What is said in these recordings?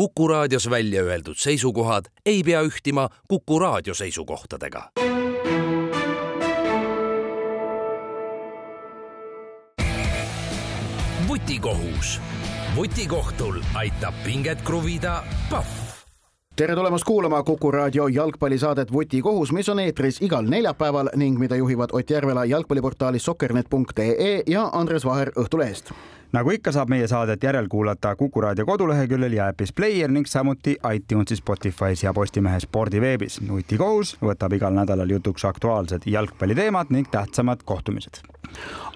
Kuku raadios välja öeldud seisukohad ei pea ühtima Kuku raadio seisukohtadega. vutikohus. vutikohtul aitab pinget kruvida Pahv tere tulemast kuulama Kuku raadio jalgpallisaadet Vutikohus, mis on eetris igal neljapäeval ning mida juhivad Ott Järvela jalgpalliportaalis sokkernet.ee ja Andres Vaher Õhtulehest nagu ikka, saab meie saadet järelkuulata Kuku raadio koduleheküljel ja äpis Player ning samuti iTunesis, Spotify's ja Postimehe spordiveebis. nutikohus võtab igal nädalal jutuks aktuaalsed jalgpalliteemad ning tähtsamad kohtumised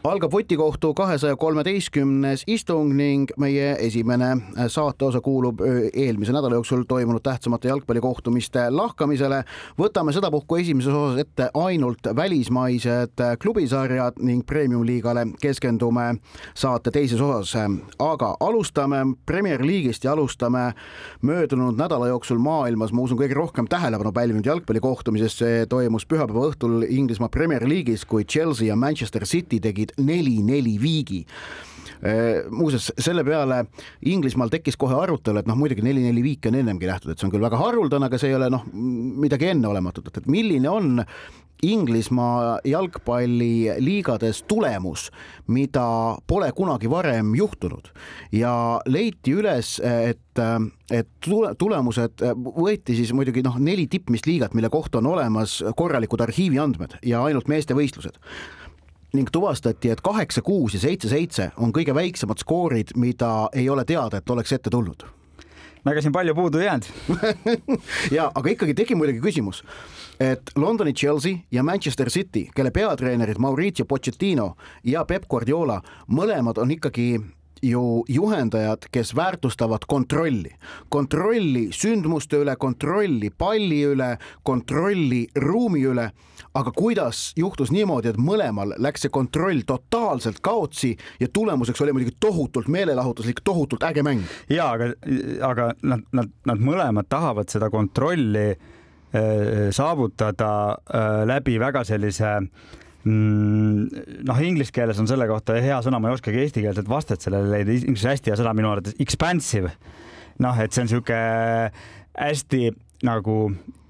algab Vutikohtu kahesaja kolmeteistkümnes istung ning meie esimene saateosa kuulub eelmise nädala jooksul toimunud tähtsamate jalgpallikohtumiste lahkamisele. võtame sedapuhku esimeses osas ette ainult välismaised klubisarjad ning premium-liigale keskendume saate teises osas, aga alustame Premier League'ist ja alustame möödunud nädala jooksul maailmas, ma usun, kõige rohkem tähelepanu pälvinud jalgpallikohtumisest, see toimus pühapäeva õhtul Inglismaa Premier League'is, kui Chelsea ja Manchester City tegid neli-neli viigi. Muuseas, selle peale Inglismaal tekkis kohe arutelu, et noh, muidugi neli-neli viiki on ennemgi nähtud, et see on küll väga haruldane, aga see ei ole noh, midagi enneolematut, et milline on Inglismaa jalgpalliliigades tulemus, mida pole kunagi varem juhtunud? Ja leiti üles, et, et tulemused võeti siis muidugi noh, neli tippmist liigat, mille kohta on olemas korralikud arhiiviandmed ja ainult meestevõistlused ning tuvastati, et kaheksa, kuus ja seitse, seitse on kõige väiksemad skoorid, mida ei ole teada, et oleks ette tulnud. No ega siin palju puudu ei jäänud. Ja, aga ikkagi tegi muidugi küsimus, et Londoni Chelsea ja Manchester City, kelle peatreenerid Mauricio Pochettino ja Pep Guardiola mõlemad on ikkagi ju juhendajad, kes väärtustavad kontrolli, kontrolli sündmuste üle, kontrolli palli üle, kontrolli ruumi üle. aga kuidas juhtus niimoodi, et mõlemal läks see kontroll totaalselt kaotsi ja tulemuseks oli muidugi tohutult meelelahutuslik, tohutult äge mäng. ja aga, aga nad, nad, nad mõlemad tahavad seda kontrolli äh, saavutada äh, läbi väga sellise äh, noh, inglise keeles on selle kohta hea sõna, ma ei oskagi eestikeelset vastet sellele leida, inglise hästi hea sõna minu arvates, expansive. noh, et see on sihuke hästi nagu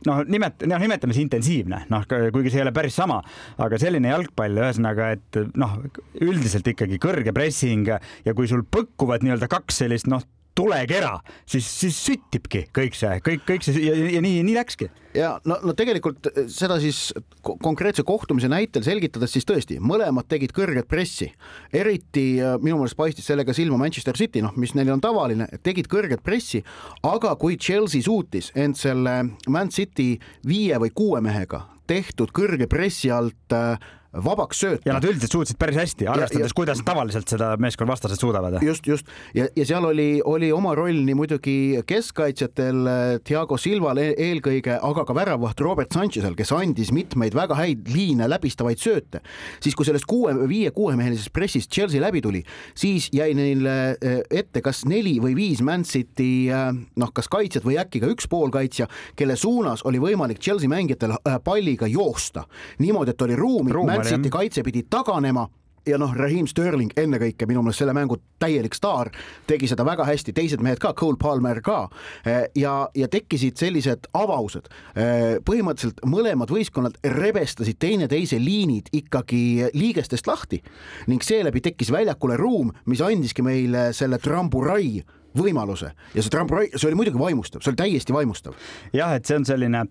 noh, nimet-, noh, nimetame see intensiivne, noh, kuigi see ei ole päris sama, aga selline jalgpall, ühesõnaga, et noh, üldiselt ikkagi kõrge pressing ja kui sul põkkuvad nii-öelda kaks sellist noh, tulekera, siis, siis süttibki kõik see, kõik, kõik see ja, ja nii, nii läkski. ja no, no tegelikult seda siis konkreetse kohtumise näitel selgitades, siis tõesti, mõlemad tegid kõrget pressi. eriti äh, minu meelest paistis sellega silma Manchester City, noh, mis neil on tavaline, tegid kõrget pressi, aga kui Chelsea suutis end selle Man City viie või kuue mehega tehtud kõrge pressi alt äh, vabaks sööta. ja nad üldiselt suutsid päris hästi, arvestades, kuidas tavaliselt seda meeskonna vastased suudavad. just, just ja, ja seal oli, oli oma roll nii muidugi keskkaitsjatel Thiago Silval e-, eelkõige, aga ka väravaht Robert Sanchez'el, kes andis mitmeid väga häid liine läbistavaid sööte. siis, kui sellest kuue, viie-kuuemehelisest pressist Chelsea läbi tuli, siis jäi neile e, ette kas neli või viis Man City e, noh, kas kaitsjat või äkki ka üks poolkaitsja, kelle suunas oli võimalik Chelsea mängijatel palliga joosta niimoodi, et oli ruumi, ruumi City kaitse pidi taganema ja noh, Raheem Sterling ennekõike minu meelest selle mängu täielik staar, tegi seda väga hästi, teised mehed ka, Cole Palmer ka. Eh, ja, ja tekkisid sellised avavused. Eh, põhimõtteliselt mõlemad võistkonnad rebestasid teineteise liinid ikkagi liigestest lahti. Ning seeläbi tekkis väljakule ruum, mis andiski meile selle tramburai võimaluse ja see Trump, see oli muidugi vaimustav, see oli täiesti vaimustav. jah, et see on selline,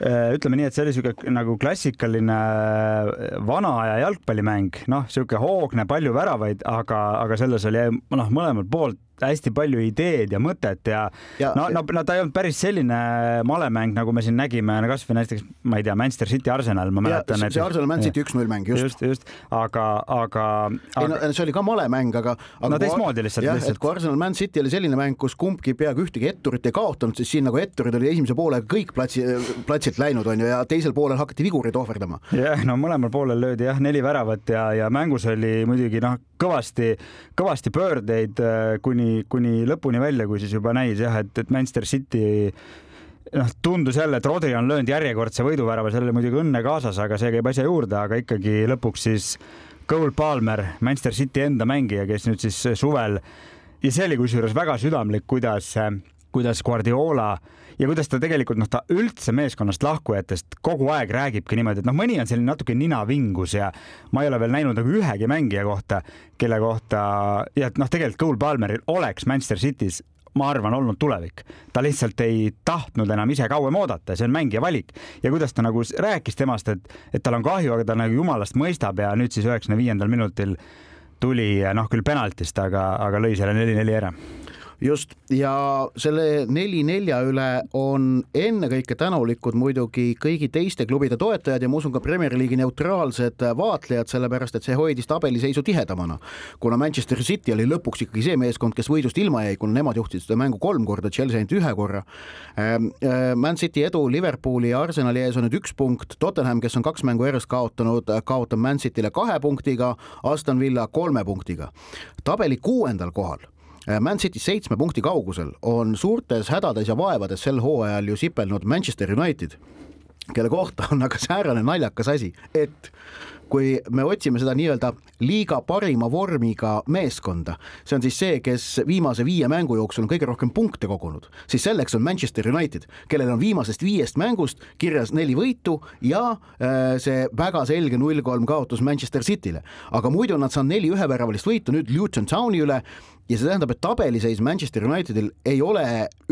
äh, ütleme nii, et see oli siuke nagu klassikaline äh, vana aja jalgpallimäng, noh, sihuke hoogne, palju väravaid, aga, aga selles oli noh, mõlemalt poolt hästi palju ideed ja mõtet ja, ja no, no, no ta ei olnud päris selline malemäng, nagu me siin nägime, kasvõi näiteks, ma ei tea, Manchester City Arsenal, ma mäletan. see Arsenal Man City üks-null mäng, just. just, just, aga, aga, aga.... ei no see oli ka malemäng, aga, aga. no teistmoodi lihtsalt. jah, et kui Arsenal Man City oli selline mäng, kus kumbki peaaegu ühtegi etturit ei kaotanud, siis siin nagu etturid olid esimese poolega kõik platsi, platsilt läinud, onju, ja teisel poolel hakati vigureid ohverdama. jah, no mõlemal poolel löödi jah, neli väravat ja, ja mängus oli muidugi noh, kõvasti, kõvasti pöördeid äh, kuni, kuni lõpuni välja, kui siis juba näis jah, et, et Manchester City noh, tundus jälle, et Rodri on löönud järjekordse võiduvärava, seal oli muidugi õnne kaasas, aga see käib asja juurde, aga ikkagi lõpuks siis Cole Palmer, Manchester City enda mängija, kes nüüd siis suvel ja see oli kusjuures väga südamlik, kuidas kuidas Guardiola ja kuidas ta tegelikult noh, ta üldse meeskonnast lahkujatest kogu aeg räägibki niimoodi, et noh, mõni on selline natuke ninavingus ja ma ei ole veel näinud nagu ühegi mängija kohta, kelle kohta ja et noh, tegelikult Cole Palmeril oleks Manchester City's ma arvan, olnud tulevik. ta lihtsalt ei tahtnud enam ise kauem oodata, see on mängija valik ja kuidas ta nagu rääkis temast, et, et tal on kahju, aga ta nagu jumalast mõistab ja nüüd siis üheksakümne viiendal minutil tuli noh, küll penaltist, aga, aga lõi selle neli-neli ära just ja selle neli-nelja üle on ennekõike tänulikud muidugi kõigi teiste klubide toetajad ja ma usun ka Premier League'i neutraalsed vaatlejad, sellepärast et see hoidis tabeliseisu tihedamana. kuna Manchester City oli lõpuks ikkagi see meeskond, kes võidust ilma jäi, kuna nemad juhtisid seda mängu kolm korda, Chelsea ainult ühe korra. Ähm, äh, Man City edu Liverpooli ja Arsenali ees on nüüd üks punkt, Tottenham, kes on kaks mängu järjest kaotanud, kaotab Man City'le kahe punktiga, Aston Villa kolme punktiga. tabeli kuuendal kohal Man City seitsme punkti kaugusel on suurtes hädades ja vaevades sel hooajal ju sipelnud Manchester United, kelle kohta on aga säärane naljakas asi, et kui me otsime seda nii-öelda liiga parima vormiga meeskonda, see on siis see, kes viimase viie mängu jooksul on kõige rohkem punkte kogunud, siis selleks on Manchester United, kellel on viimasest viiest mängust kirjas neli võitu ja äh, see väga selge null kolm kaotus Manchester City'le. aga muidu on nad saanud neli üheväravalist võitu nüüd Luton Towni üle ja see tähendab, et tabeliseis Manchester Unitedil ei ole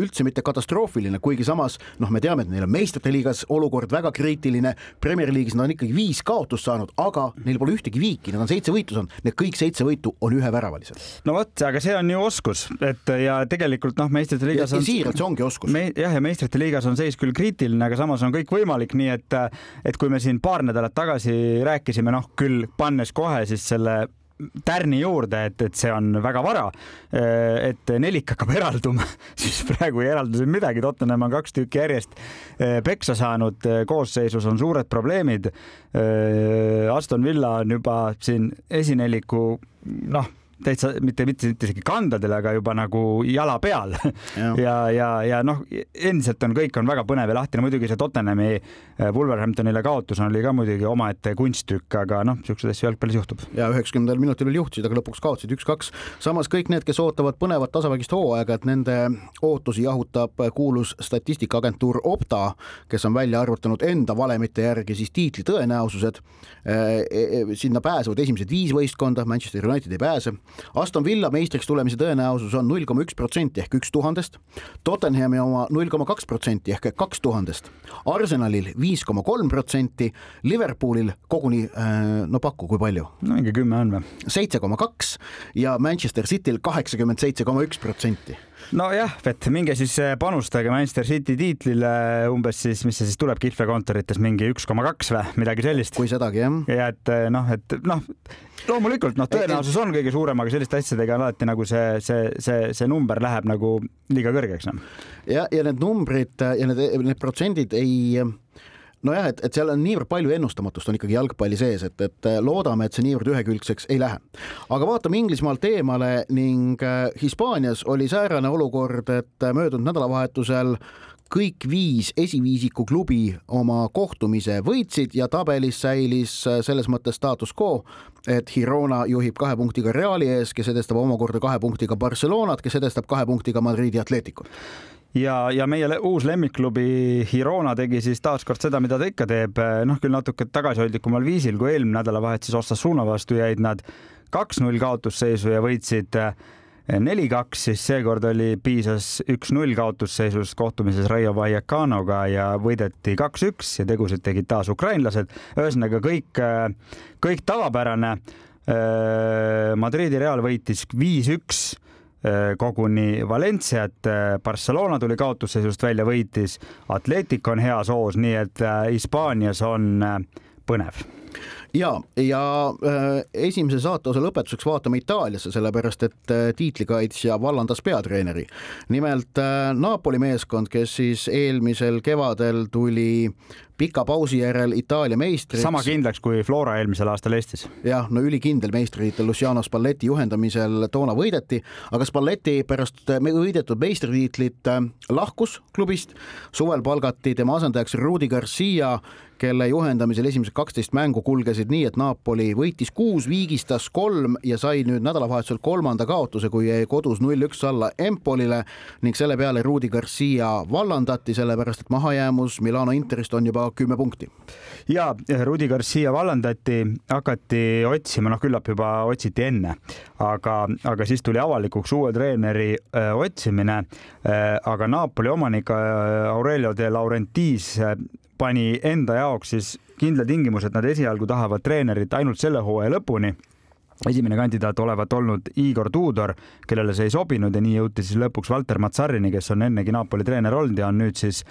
üldse mitte katastroofiline, kuigi samas noh, me teame, et neil on meistrite liigas olukord väga kriitiline, Premier League'is nad on ikkagi viis kaotust saanud, aga neil pole ühtegi viiki, nad on seitse võitu saanud, need kõik seitse võitu on üheväravad. no vot, aga see on ju oskus, et ja tegelikult noh, meistrite liigas on. siiralt, see ongi oskus me,. jah, ja meistrite liigas on seis küll kriitiline, aga samas on kõik võimalik, nii et, et kui me siin paar nädalat tagasi rääkisime, noh küll pannes kohe siis selle tärni juurde, et, et see on väga vara, et nelik hakkab eralduma, siis praegu ei eraldu siin midagi, Tottenham on kaks tükki järjest eh, peksa saanud, koosseisus on suured probleemid. Aston Villa on juba siin esineliku noh täitsa mitte, mitte, mitte isegi kandadel, aga juba nagu jala peal. ja, ja, ja noh, endiselt on, kõik on väga põnev ja lahtine, muidugi see Tottenhami äh, Wolverhamptonile kaotus oli ka muidugi omaette kunsttükk, aga noh, niisuguseid asju jalgpallis juhtub. ja üheksakümnendal minutil veel juhtisid, aga lõpuks kaotasid üks-kaks. samas kõik need, kes ootavad põnevat tasavägist hooaega, et nende ootusi jahutab kuulus statistikaagentuur Opta, kes on välja arvutanud enda valemite järgi siis tiitli tõenäosused. Äh, e, e, sinna pääsevad esimesed viis võistkonda, Manchester United ei pääse Aston Villa meistriks tulemise tõenäosus on null koma üks protsenti ehk üks tuhandest, Tottenhami oma null koma kaks protsenti ehk kaks tuhandest, Arsenalil viis koma kolm protsenti, Liverpoolil koguni äh, no paku, kui palju? no mingi kümme on või? seitse koma kaks ja Manchester Cityl kaheksakümmend seitse koma üks protsenti nojah, et minge siis äh, panustage Manchester City tiitlile umbes siis, mis see siis tuleb kihlvekontorites mingi üks koma kaks või midagi sellist. kui sedagi jah. ja et äh, noh, et noh, loomulikult noh, tõenäosus on kõige suurem, aga selliste asjadega on alati nagu see, see, see, see number läheb nagu liiga kõrgeks noh. ja, ja need numbrid ja need, need protsendid ei nojah, et, et seal on niivõrd palju ennustamatust on ikkagi jalgpalli sees, et, et loodame, et see niivõrd ühekülgseks ei lähe. aga vaatame Inglismaalt eemale ning äh, Hispaanias oli säärane olukord, et möödunud nädalavahetusel kõik viis esiviisiku klubi oma kohtumise võitsid ja tabelis säilis äh, selles mõttes status quo, et Girona juhib kahe punktiga Reali ees, kes edestab omakorda kahe punktiga Barcelonat, kes edestab kahe punktiga Madridi Atleticut ja, ja meie uus lemmikklubi Hirona tegi siis taaskord seda, mida ta ikka teeb, noh küll natuke tagasihoidlikumal viisil kui eelmine nädalavahetus Osasuna vastu jäid nad kaks-null kaotusseisu ja võitsid eh, neli-kaks, siis seekord oli, piisas üks-null kaotusseisus kohtumises Raio Vallecanoga ja võideti kaks-üks ja tegusid tegid taas ukrainlased. ühesõnaga kõik, eh, kõik tavapärane. Eh, Madridi Real võitis viis-üks koguni Valenciat, äh, Barcelona tuli kaotusseisust välja, võitis, Atletico on heas hoos, nii et äh, Hispaanias on põnev ja, ja äh, esimese saateosa lõpetuseks vaatame Itaaliasse, sellepärast et äh, tiitlikaitsja vallandas peatreeneri. nimelt äh, Napoli meeskond, kes siis eelmisel kevadel tuli pika pausi järel Itaalia meistriks. sama kindlaks kui Flora eelmisel aastal Eestis. jah, no ülikindel meistritiitel Luciano Spalletti juhendamisel toona võideti, aga Spalletti pärast võidetud meistritiitlit äh, lahkus klubist. suvel palgati tema asendajaks Rudi Garcia, kelle juhendamisel esimesed kaksteist mängu kulgesid nii, et Napoli võitis kuus, viigistas kolm ja sai nüüd nädalavahetusel kolmanda kaotuse, kui jäi kodus null-üks alla Empolile ning selle peale Rudi Garcia vallandati, sellepärast et mahajäämus Milano Interist on juba kümme punkti. ja Rudi Garcia vallandati, hakati otsima, noh, küllap juba otsiti enne, aga, aga siis tuli avalikuks uue treeneri öö, otsimine. aga Napoli omanik Aurelio de Laurentiis pani enda jaoks siis kindla tingimuse, et nad esialgu tahavad treenerit ainult selle hooaja lõpuni. Esimene kandidaat olevat olnud Igor Tudor, kellele see ei sobinud ja nii jõuti siis lõpuks Valter Mazzarini, kes on ennegi Napoli treener olnud ja on nüüd siis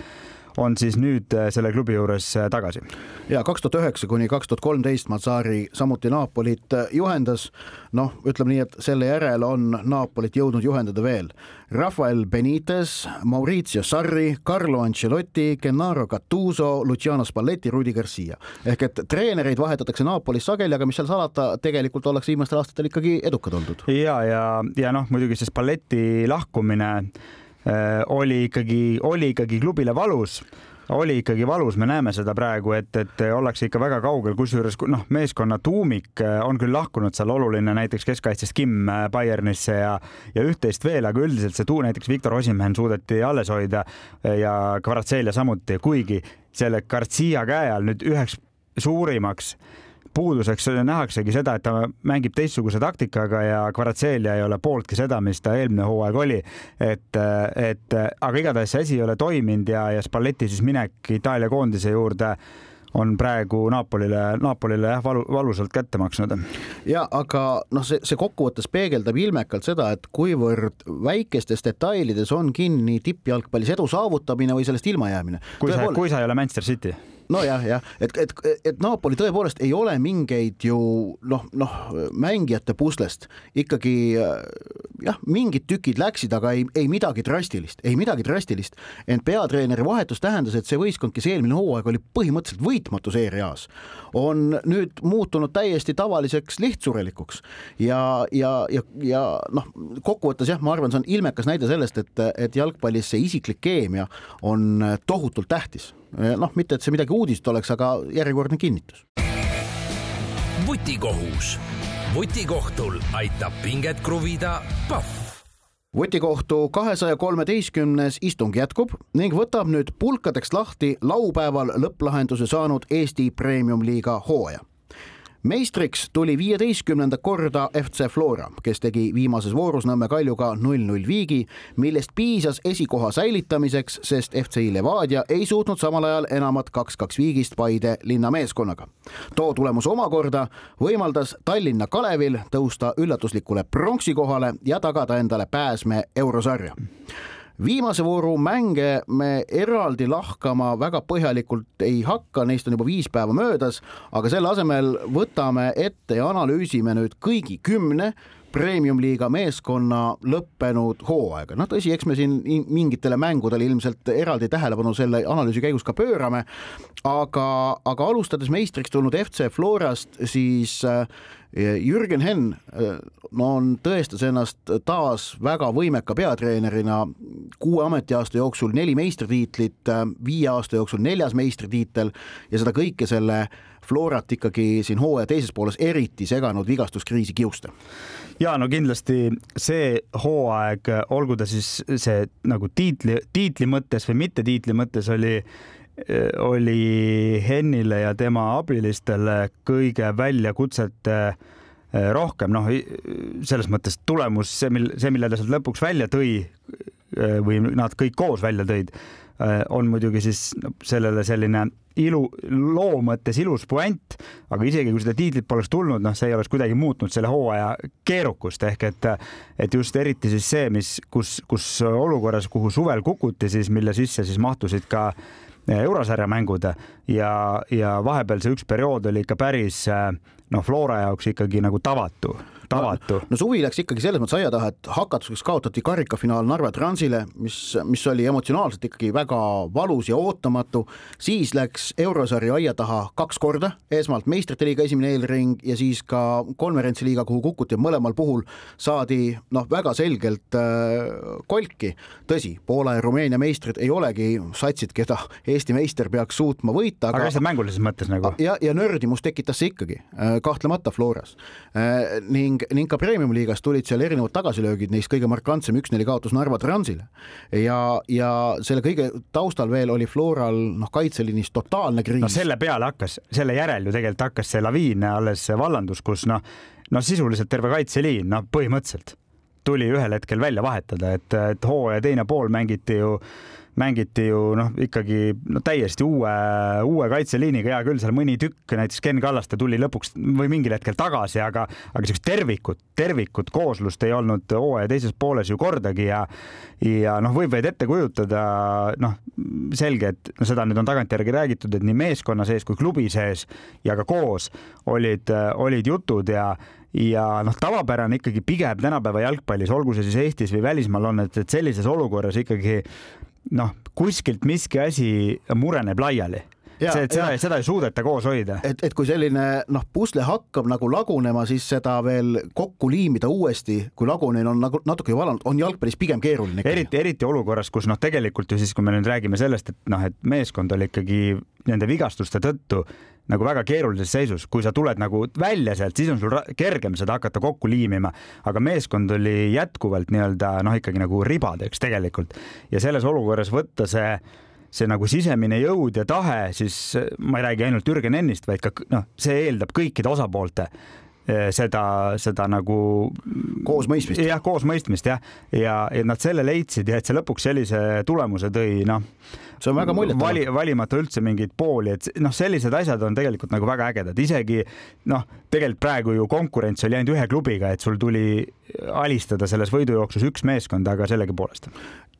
on siis nüüd äh, selle klubi juures äh, tagasi. ja kaks tuhat üheksa kuni kaks tuhat kolmteist Mazzari samuti Napolit äh, juhendas. noh, ütleme nii, et selle järel on Napolit jõudnud juhendada veel Rafael Benitez, Maurizio Sarri, Carlo Ancelotti, Gennaro Gattuso, Luciano Spalletti, Rudi Garcia. ehk et treenereid vahetatakse Napolis sageli, aga mis seal salata, tegelikult ollakse viimastel aastatel ikkagi edukad oldud. ja, ja, ja noh, muidugi see Spalletti lahkumine oli ikkagi, oli ikkagi klubile valus. Oli ikkagi valus, me näeme seda praegu, et, et ollakse ikka väga kaugel, kusjuures noh, meeskonna tuumik äh, on küll lahkunud seal oluline näiteks keskkaitsest Kim äh, Bayernisse ja, ja üht-teist veel, aga üldiselt see tuu, näiteks Viktor Osimhen suudeti alles hoida ja Kvaratselia samuti, kuigi selle Garcia käe all nüüd üheks suurimaks äh, puuduseks nähaksegi seda, et ta mängib teistsuguse taktikaga ja Kvaratseelia ei ole pooltki seda, mis ta eelmine hooaeg oli. et, et aga igatahes see asi ei ole toiminud ja, ja Spalletti siis minek Itaalia koondise juurde on praegu Napolile, Napolile jah, valu, valusalt kätte maksnud. ja aga noh, see, see kokkuvõttes peegeldab ilmekalt seda, et kuivõrd väikestes detailides on kinni tippjalgpallis edu saavutamine või sellest ilmajäämine. kui sa, kui sa ei ole Manchester City nojah, jah, et, et, et Napoli tõepoolest ei ole mingeid ju noh, noh mängijate puslest ikkagi jah, mingid tükid läksid, aga ei, ei midagi drastilist, ei midagi drastilist. ent peatreeneri vahetus tähendas, et see võistkond, kes eelmine hooaeg oli põhimõtteliselt võitmatu seeriaas, on nüüd muutunud täiesti tavaliseks lihtsurelikuks. Ja, ja, ja, ja noh, kokkuvõttes jah, ma arvan, see on ilmekas näide sellest, et, et jalgpallis see isiklik keemia on tohutult tähtis noh, mitte et see midagi uudist oleks, aga järjekordne kinnitus. vutikohus, vutikohtul aitab pinget kruvida Pahv. Vutikohtu kahesaja kolmeteistkümnes istung jätkub ning võtab nüüd pulkadeks lahti laupäeval lõpplahenduse saanud Eesti Premium-liiga hooaja meistriks tuli viieteistkümnenda korda FC Flora, kes tegi viimases voorus Nõmme Kaljuga null-null viigi, millest piisas esikoha säilitamiseks, sest FC Levadia ei suutnud samal ajal enamat kaks-kaks viigist Paide linnameeskonnaga. too tulemus omakorda võimaldas Tallinna Kalevil tõusta üllatuslikule pronksi kohale ja tagada endale pääsme eurosarja viimase vooru mänge me eraldi lahkama väga põhjalikult ei hakka, neist on juba viis päeva möödas, aga selle asemel võtame ette ja analüüsime nüüd kõigi kümne premium-liiga meeskonna lõppenud hooaega. noh, tõsi, eks me siin mingitele mängudele ilmselt eraldi tähelepanu selle analüüsi käigus ka pöörame, aga, aga alustades meistriks tulnud FC Florast, siis äh, Jürgen Henn äh, no on, tõestas ennast taas väga võimeka peatreenerina, kuue ametiaasta jooksul neli meistritiitlit, äh, viie aasta jooksul neljas meistritiitel ja seda kõike selle Florat ikkagi siin hooaja teises pooles eriti seganud vigastuskriisi kiuste. Ja no kindlasti see hooaeg, olgu ta siis see nagu tiitli, tiitli mõttes või mitte tiitli mõttes oli oli Hennile ja tema abilistele kõige väljakutsete eh, rohkem, noh, selles mõttes tulemus, see, mil, see, mille ta sealt lõpuks välja tõi eh, või nad kõik koos välja tõid, on muidugi siis sellele selline ilu, loo mõttes ilus puänt, aga isegi kui seda tiitlit poleks tulnud, noh, see ei oleks kuidagi muutnud selle hooaja keerukust. Ehk et, et just eriti siis see, mis, kus, kus olukorras, kuhu suvel kukuti, siis mille sisse siis mahtusid ka eurosarja mängud ja, ja vahepeal see üks periood oli ikka päris noh, Flora jaoks ikkagi nagu tavatu tavatu. no suvi läks ikkagi selles mõttes aia taha, et hakatuseks kaotati karikafinaal Narva Transile, mis, mis oli emotsionaalselt ikkagi väga valus ja ootamatu. siis läks eurosari aia taha kaks korda, esmalt meistrite liiga esimene eelring ja siis ka konverentsiliiga, kuhu kukuti, mõlemal puhul saadi noh, väga selgelt äh, kolki. tõsi, Poola ja Rumeenia meistrid ei olegi satsid, keda Eesti meister peaks suutma võita. aga lihtsalt mängulises mõttes nagu. ja, ja nördimus tekitas see ikkagi äh, kahtlemata Floras äh, ning, ning ka Premium-liigas tulid seal erinevad tagasilöögid, neist kõige markantsem üks-neli kaotus Narva Transile. ja, ja selle kõige taustal veel oli Floral noh, kaitseliinis totaalne kriis. no selle peale hakkas, selle järel ju tegelikult hakkas see laviin alles vallandus, kus noh, no sisuliselt terve kaitseliin, noh põhimõtteliselt tuli ühel hetkel välja vahetada, et, et hooaja teine pool mängiti ju mängiti ju noh, ikkagi no täiesti uue, uue kaitseliiniga, hea küll, seal mõni tükk, näiteks Ken Kallaste tuli lõpuks või mingil hetkel tagasi, aga, aga siukest tervikut, tervikut kooslust ei olnud hooaja teises pooles ju kordagi ja ja noh, võib vaid ette kujutada, noh, selge, et no seda nüüd on tagantjärgi räägitud, et nii meeskonna sees kui klubi sees ja ka koos olid, olid jutud ja ja noh, tavapärane ikkagi pigem tänapäeva jalgpallis, olgu see siis Eestis või välismaal on, et, et sellises olukorras ikkagi noh, kuskilt miski asi mureneb laiali see, et seda, seda ei suudeta koos hoida. et, et kui selline noh, pusle hakkab nagu lagunema, siis seda veel kokku liimida uuesti, kui lagunemine on nagu natuke valanud, on jalgpallis pigem keeruline. eriti, eriti olukorras, kus noh, tegelikult ju siis, kui me nüüd räägime sellest, et noh, et meeskond oli ikkagi nende vigastuste tõttu nagu väga keerulises seisus, kui sa tuled nagu välja sealt, siis on sul kergem seda hakata kokku liimima, aga meeskond oli jätkuvalt nii-öelda noh, ikkagi nagu ribadeks tegelikult ja selles olukorras võtta see see nagu sisemine jõud ja tahe, siis ma ei räägi ainult Jürgen Ennist, vaid ka noh, see eeldab kõikide osapoolte eh, seda, seda nagu koosmõistmist. jah, koosmõistmist jah, ja, ja nad selle leidsid ja et see lõpuks sellise tulemuse tõi, noh. see on väga muljet. vali, valimata üldse mingeid pooli, et noh, sellised asjad on tegelikult nagu väga ägedad, isegi noh, tegelikult praegu ju konkurents oli ainult ühe klubiga, et sul tuli alistada selles võidujooksus üks meeskond, aga sellegipoolest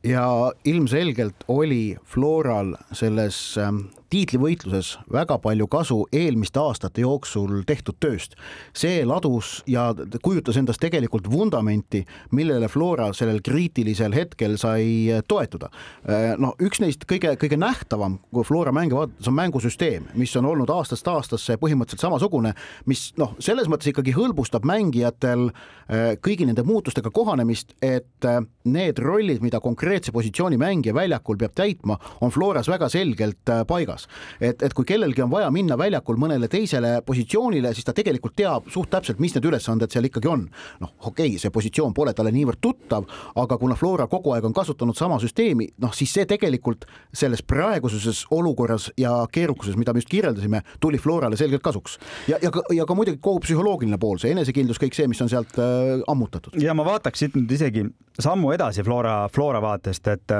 ja ilmselgelt oli Floral selles ähm, tiitlivõitluses väga palju kasu eelmiste aastate jooksul tehtud tööst. see ladus ja kujutas endast tegelikult vundamenti, millele Flora sellel kriitilisel hetkel sai toetuda. Äh, no üks neist kõige, kõige nähtavam, kui Flora mänge vaadates, on mängusüsteem, mis on olnud aastast aastasse põhimõtteliselt samasugune, mis noh, selles mõttes ikkagi hõlbustab mängijatel äh, kõigi nende muutustega kohanemist, et äh, need rollid, mida konkreetse positsiooni mängija väljakul peab täitma, on Floras väga selgelt paigas olemas. et, et kui kellelgi on vaja minna väljakul mõnele teisele positsioonile, siis ta tegelikult teab suht täpselt, mis need ülesanded seal ikkagi on. noh, okei okay,, see positsioon pole talle niivõrd tuttav, aga kuna Flora kogu aeg on kasutanud sama süsteemi, noh siis see tegelikult selles praeguses olukorras ja keerukuses, mida me just kirjeldasime, tuli Florale selgelt kasuks. ja, ja ka, ja ka muidugi kogu psühholoogiline pool, see enesekindlus, kõik see, mis on sealt äh, ammutatud. ja ma vaataks siit nüüd isegi sammu edasi Flora, Flora vaatest, et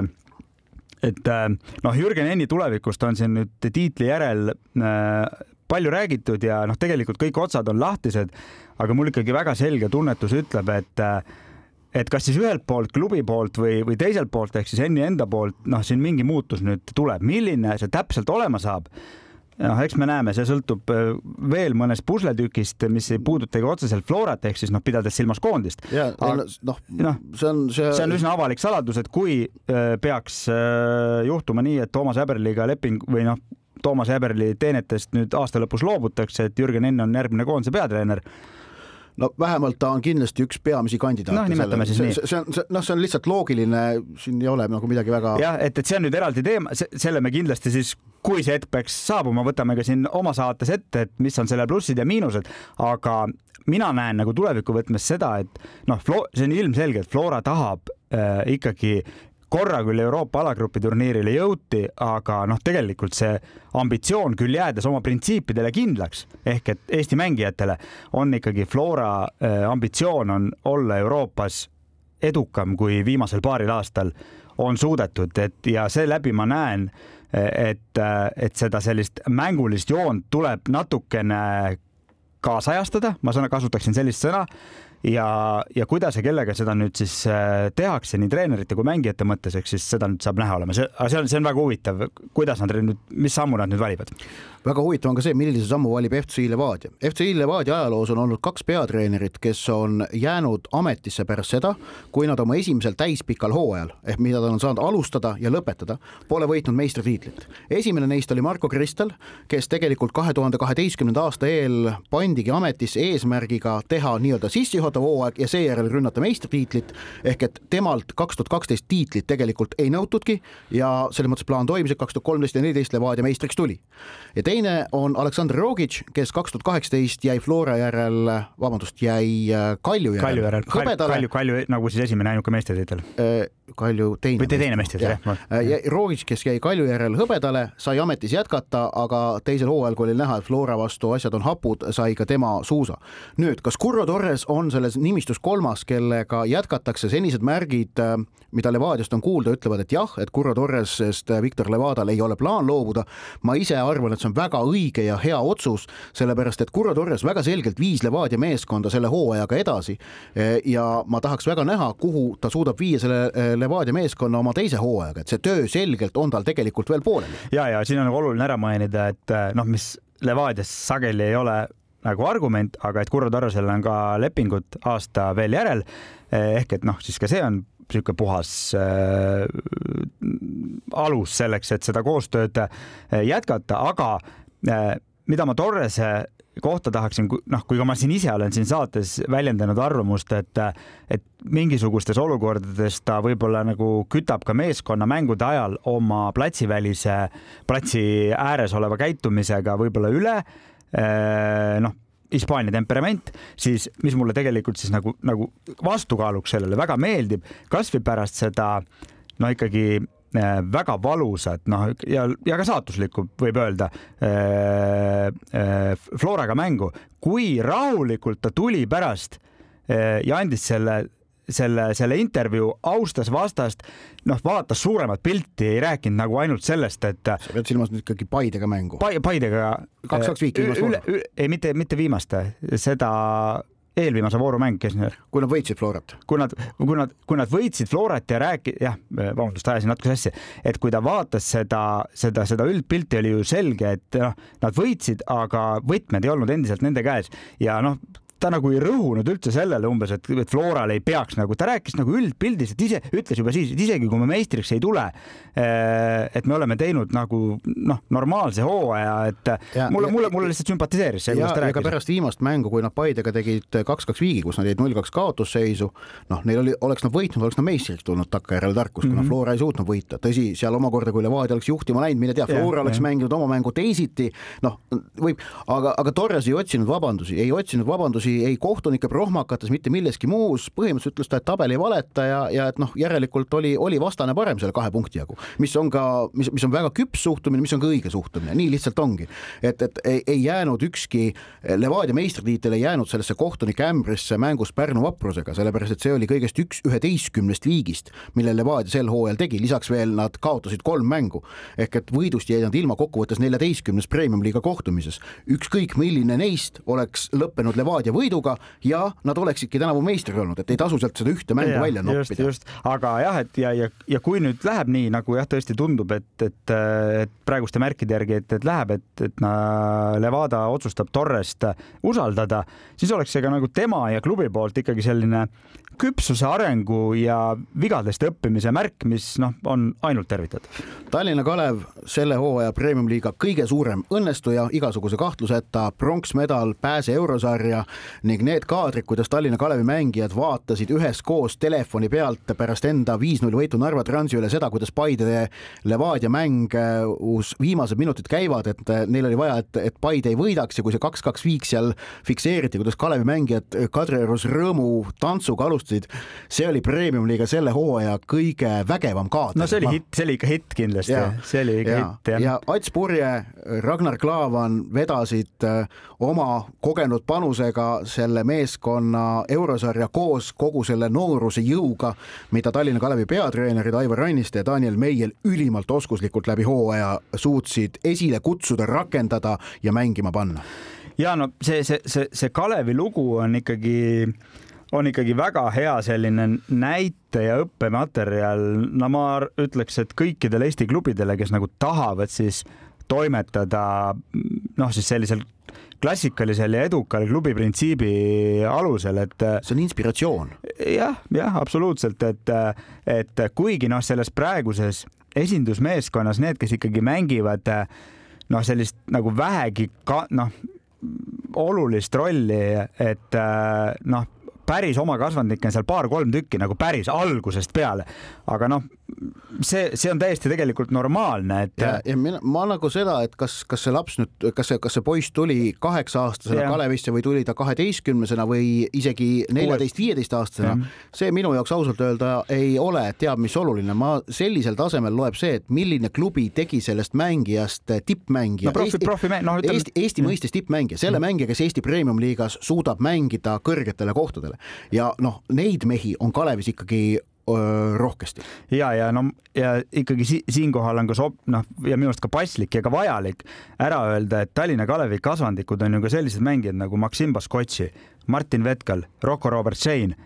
et noh, Jürgen Enni tulevikust on siin nüüd tiitli järel äh, palju räägitud ja noh, tegelikult kõik otsad on lahtised, aga mul ikkagi väga selge tunnetus ütleb, et et kas siis ühelt poolt klubi poolt või, või teiselt poolt ehk siis Enni enda poolt, noh, siin mingi muutus nüüd tuleb, milline see täpselt olema saab noh, eks me näeme, see sõltub äh, veel mõnest pusletükist, mis ei puudutagi otseselt Florat ehk siis noh, pidades silmas koondist. ja noh, noh, see on see. see on üsna avalik saladus, et kui äh, peaks äh, juhtuma nii, et Toomas Häberliga leping või noh, Toomas Häberli teenetest nüüd aasta lõpus loobutakse, et Jürgen Enn on järgmine koondise peatreener no vähemalt ta on kindlasti üks peamisi kandidaate. noh, nimetame siis nii. see on, noh, see on lihtsalt loogiline, siin ei ole nagu midagi väga. jah, et, et see on nüüd eraldi teema, selle me kindlasti siis, kui see hetk peaks saabuma, võtame ka siin oma saates ette, et mis on selle plussid ja miinused, aga mina näen nagu tuleviku võtmes seda, et noh, see on ilmselge, et Flora tahab äh, ikkagi korra küll Euroopa alagrupi turniirile jõuti, aga noh, tegelikult see ambitsioon küll jäädes oma printsiipidele kindlaks. Ehk et Eesti mängijatele on ikkagi Flora äh, ambitsioon on olla Euroopas edukam kui viimasel paaril aastal on suudetud, et ja seeläbi ma näen, et, et seda sellist mängulist joont tuleb natukene kaasajastada, ma sõna, kasutaksin sellist sõna ja, ja kuidas ja kellega seda nüüd siis äh, tehakse nii treenerite kui mängijate mõttes, eks siis seda nüüd saab näha olema, see, aga see on, see on väga huvitav, kuidas nad nüüd, mis sammu nad nüüd valivad väga huvitav on ka see, millise sammu valib FC Levadia. FC Levadia ajaloos on olnud kaks peatreenerit, kes on jäänud ametisse pärast seda, kui nad oma esimesel täispikal hooajal ehk mida ta on saanud alustada ja lõpetada, pole võitnud meistritiitlit. esimene neist oli Marko Kristel, kes tegelikult kahe tuhande kaheteistkümnenda aasta eel pandigi ametisse eesmärgiga teha nii-öelda sissejuhatav hooaeg ja seejärel rünnata meistritiitlit ehk et temalt kaks tuhat kaksteist tiitlit tegelikult ei nõutudki ja selles mõttes plaan toimis, et kaks tuhat kolmteist ja neliteist Levadia meistriks tuli. ja teine on Aleksandr Rogic, kes kaks tuhat kaheksateist jäi Flora järel, vabandust, jäi äh, Kalju järel. Kalju järel, Kalju, Kalju nagu siis esimene ainuke meistritiitel. Kalju teine. või teine meistritiitel, jah. Äh, Rogic, kes jäi Kalju järel hõbedale, sai ametis jätkata, aga teisel hooajal, kui oli näha, et Flora vastu asjad on hapud, sai ka tema suusa. nüüd, kas Curro Torres on selles nimistus kolmas, kellega jätkatakse, senised märgid, mida Levadiast on kuulda, ütlevad, et jah, et Curro Torresest Viktor Levadal ei ole plaan loobuda. ma ise arvan, et see on väga õige ja hea otsus, sellepärast et Curro Torres väga selgelt viis Levadia meeskonda selle hooajaga edasi. ja ma tahaks väga näha, kuhu ta suudab viia selle Levadia meeskonna oma teise hooajaga, et see töö selgelt on tal tegelikult veel pooleli. ja, ja siin on nagu oluline ära mainida, et eh, noh, mis Levadias sageli ei ole nagu argument, aga et Kurro Torresel on ka lepingut aasta veel järel. Eh, ehk et noh, siis ka see on niisugune puhas äh, alus selleks, et seda koostööd äh, jätkata, aga äh, mida ma Torrese kohta tahaksin, noh, kui ka ma siin ise olen siin saates väljendanud arvamust, et, et mingisugustes olukordades ta võib-olla nagu kütab ka meeskonna mängude ajal oma platsivälise, platsi ääres oleva käitumisega võib-olla üle. Äh, noh, Hispaania temperament, siis mis mulle tegelikult siis nagu, nagu vastukaaluks sellele väga meeldib, kasvõi pärast seda no ikkagi väga valusat, noh ja, ja ka saatuslikku võib öelda äh, äh, Floraga mängu, kui rahulikult ta tuli pärast äh, ja andis selle selle, selle intervjuu, austas vastast, noh, vaatas suuremat pilti, ei rääkinud nagu ainult sellest, et. sa pead silmas nüüd ikkagi Paidega mängu pa? Paidega. kaks-kaks viiki viimast vooru. ei, mitte, mitte viimast, seda eelviimase vooru mäng, kes nüüd. kui nad võitsid Florat. kui nad, kui nad, kui nad võitsid Florat ja rääki-, jah, vabandust, ajasin natuke sassi, et kui ta vaatas seda, seda, seda üldpilti, oli ju selge, et noh, nad võitsid, aga võtmed ei olnud endiselt nende käes ja noh, ta nagu ei rõhunud üldse sellele umbes, et, et Floral ei peaks nagu, ta rääkis nagu üldpildis, et ise ütles juba siis, et isegi kui me meistriks ei tule, eh, et me oleme teinud nagu noh, normaalse hooaja, et ja, mulle, mulle, mulle lihtsalt sümpatiseeris see, kuidas ta rääkis. pärast viimast mängu, kui nad Paidega tegid kaks-kaks viigi, kus nad jäid null-kaks kaotusseisu, noh, neil oli, oleks nad võitnud, oleks nad meistriks tulnud takkajärjel tarkus, kuna mm -hmm. Flora ei suutnud võita. tõsi, seal omakorda, kui Levadia oleks juhtima läinud, mine tea, Flora ja, oleks ja. mänginud oma mängu teisiti, noh, võib, aga, aga Torres ei otsinud vabandusi, ei otsinud vabandusi ei, ei kohtunike prohmakates, mitte milleski muus, põhimõtteliselt ütles ta, et tabel ei valeta ja, ja et noh, järelikult oli, oli vastane parem selle kahe punkti jagu, mis on ka, mis, mis on väga küps suhtumine, mis on ka õige suhtumine, nii lihtsalt ongi. et, et ei, ei jäänud ükski Levadia meistritiitel ei jäänud sellesse kohtunike ämbrisse mängus Pärnu vaprusega, sellepärast et see oli kõigest üks üheteistkümnest viigist, mille Levadia sel hooajal tegi, lisaks veel nad kaotasid kolm mängu. ehk et võidust jäid nad ilma kokkuvõttes neljateistkümnes premium-liiga kohtumises. ükskõik milline neist oleks lõppenud Levadia võidu, võiduga ja nad oleksidki tänavu meistrid olnud, et ei tasu sealt seda ühte mängu ja, välja noppida. just, aga jah, et ja, ja, ja kui nüüd läheb nii, nagu jah, tõesti tundub, et, et, et praeguste märkide järgi, et, et läheb, et, et Levada otsustab Torrest usaldada, siis oleks see ka nagu tema ja klubi poolt ikkagi selline küpsuse arengu ja vigadest õppimise märk, mis noh, on ainult tervitatav. Tallinna Kalev selle hooaja premium-liiga kõige suurem õnnestuja, igasuguse kahtluseta pronksmedal, pääse eurosarja ning need kaadrid, kuidas Tallinna Kalevi mängijad vaatasid üheskoos telefoni pealt pärast enda viis-null võitu Narva Transi üle seda, kuidas Paide Levadia mäng, kus viimased minutid käivad, et neil oli vaja, et, et Paide ei võidaks ja kui see kaks-kaks viik seal fikseeriti, kuidas Kalevi mängijad Kadriorus rõõmu tantsuga alustasid alustasid, see oli Premium-liiga selle hooaja kõige vägevam kaader. no see oli hitt, see oli ikka hitt kindlasti, see oli ikka hitt jah. ja Ats Purje, Ragnar Klavan vedasid äh, oma kogenud panusega selle meeskonna eurosarja koos kogu selle nooruse jõuga, mida Tallinna Kalevi peatreenerid Aivar Ranniste ja Daniel Meiel ülimalt oskuslikult läbi hooaja suutsid esile kutsuda, rakendada ja mängima panna ja no see, see, see, see Kalevi lugu on ikkagi on ikkagi väga hea selline näite ja õppematerjal. no ma ütleks, et kõikidele Eesti klubidele, kes nagu tahavad siis toimetada noh, siis sellisel klassikalisel ja edukal klubi printsiibi alusel, et. see on inspiratsioon ja,. jah, jah, absoluutselt, et, et kuigi noh, selles praeguses esindusmeeskonnas need, kes ikkagi mängivad noh, sellist nagu vähegi ka noh, olulist rolli, et noh päris oma kasvandikke on seal paar-kolm tükki nagu päris algusest peale. aga noh, see, see on täiesti tegelikult normaalne, et. ja, mina, ma nagu seda, et kas, kas see laps nüüd, kas see, kas see poiss tuli kaheksa-aastasena Kalevisse või tuli ta kaheteistkümnesena või isegi neljateist-viieteistaastasena, see minu jaoks ausalt öelda ei ole teab mis oluline, ma sellisel tasemel loeb see, et milline klubi tegi sellest mängijast tippmängija no,. profi, profi, no ütleme. Eesti, Eesti mõistes tippmängija, selle mm. mängija, kes Eesti Premium-liigas suudab mängida kõrgetele kohtadele ja noh, neid mehi on Kalevis ikkagi rohkesti. ja, ja no ja ikkagi si siinkohal on ka sob-, noh, ja minu arust ka paslik ja ka vajalik ära öelda, et Tallinna Kalevi kasvandikud on ju ka sellised mängijad nagu Maksim Baskotši, Martin Vetkal, Rocco Robert Shane,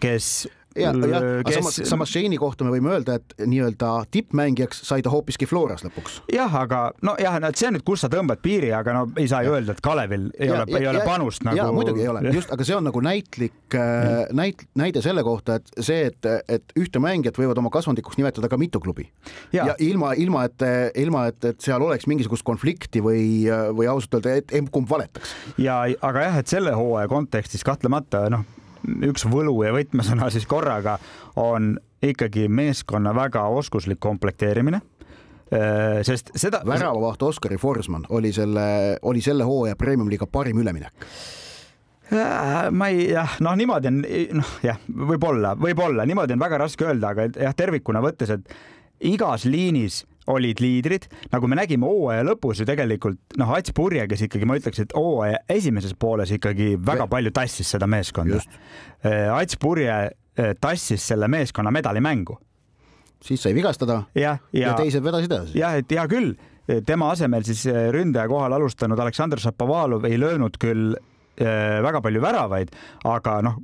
kes ja, jah, aga samas, samas Shane'i kohta me võime öelda, et nii-öelda tippmängijaks sai ta hoopiski Floras lõpuks. jah, aga nojah, no see on nüüd, kus sa tõmbad piiri, aga no ei saa ju öelda, et Kalevil ei ja, ole, ei ja, ole panust nagu. muidugi ei ole, just, aga see on nagu näitlik äh, näit-, näide selle kohta, et see, et, et ühte mängijat võivad oma kasvandikuks nimetada ka mitu klubi ja, ja ilma, ilma et, ilma et, et seal oleks mingisugust konflikti või, või ausalt öelda, et emb-kumb valetaks. ja aga jah, et selle hooaja kontekstis kahtlemata noh üks võlu ja võtmesõna siis korraga on ikkagi meeskonna väga oskuslik komplekteerimine äh, sest seda. väravavaht Oskari Forsman oli selle, oli selle hooaja premium-liiga parim üleminek äh, ma ei, jah, noh, niimoodi on, noh, jah, võib-olla, võib-olla niimoodi on väga raske öelda, aga jah, tervikuna võttes, et igas liinis olid liidrid, nagu me nägime hooaja lõpus ju tegelikult noh, Ats Purje, kes ikkagi ma ütleks, et hooaja esimeses pooles ikkagi väga palju tassis seda meeskonda. Äh, Ats Purje äh, tassis selle meeskonna medalimängu. siis sai vigastada ja, ja, ja teised vedasid edasi. jah, et hea küll, tema asemel siis äh, ründaja kohal alustanud Aleksandr Šapovalov ei löönud küll Äh, väga palju väravaid, aga noh,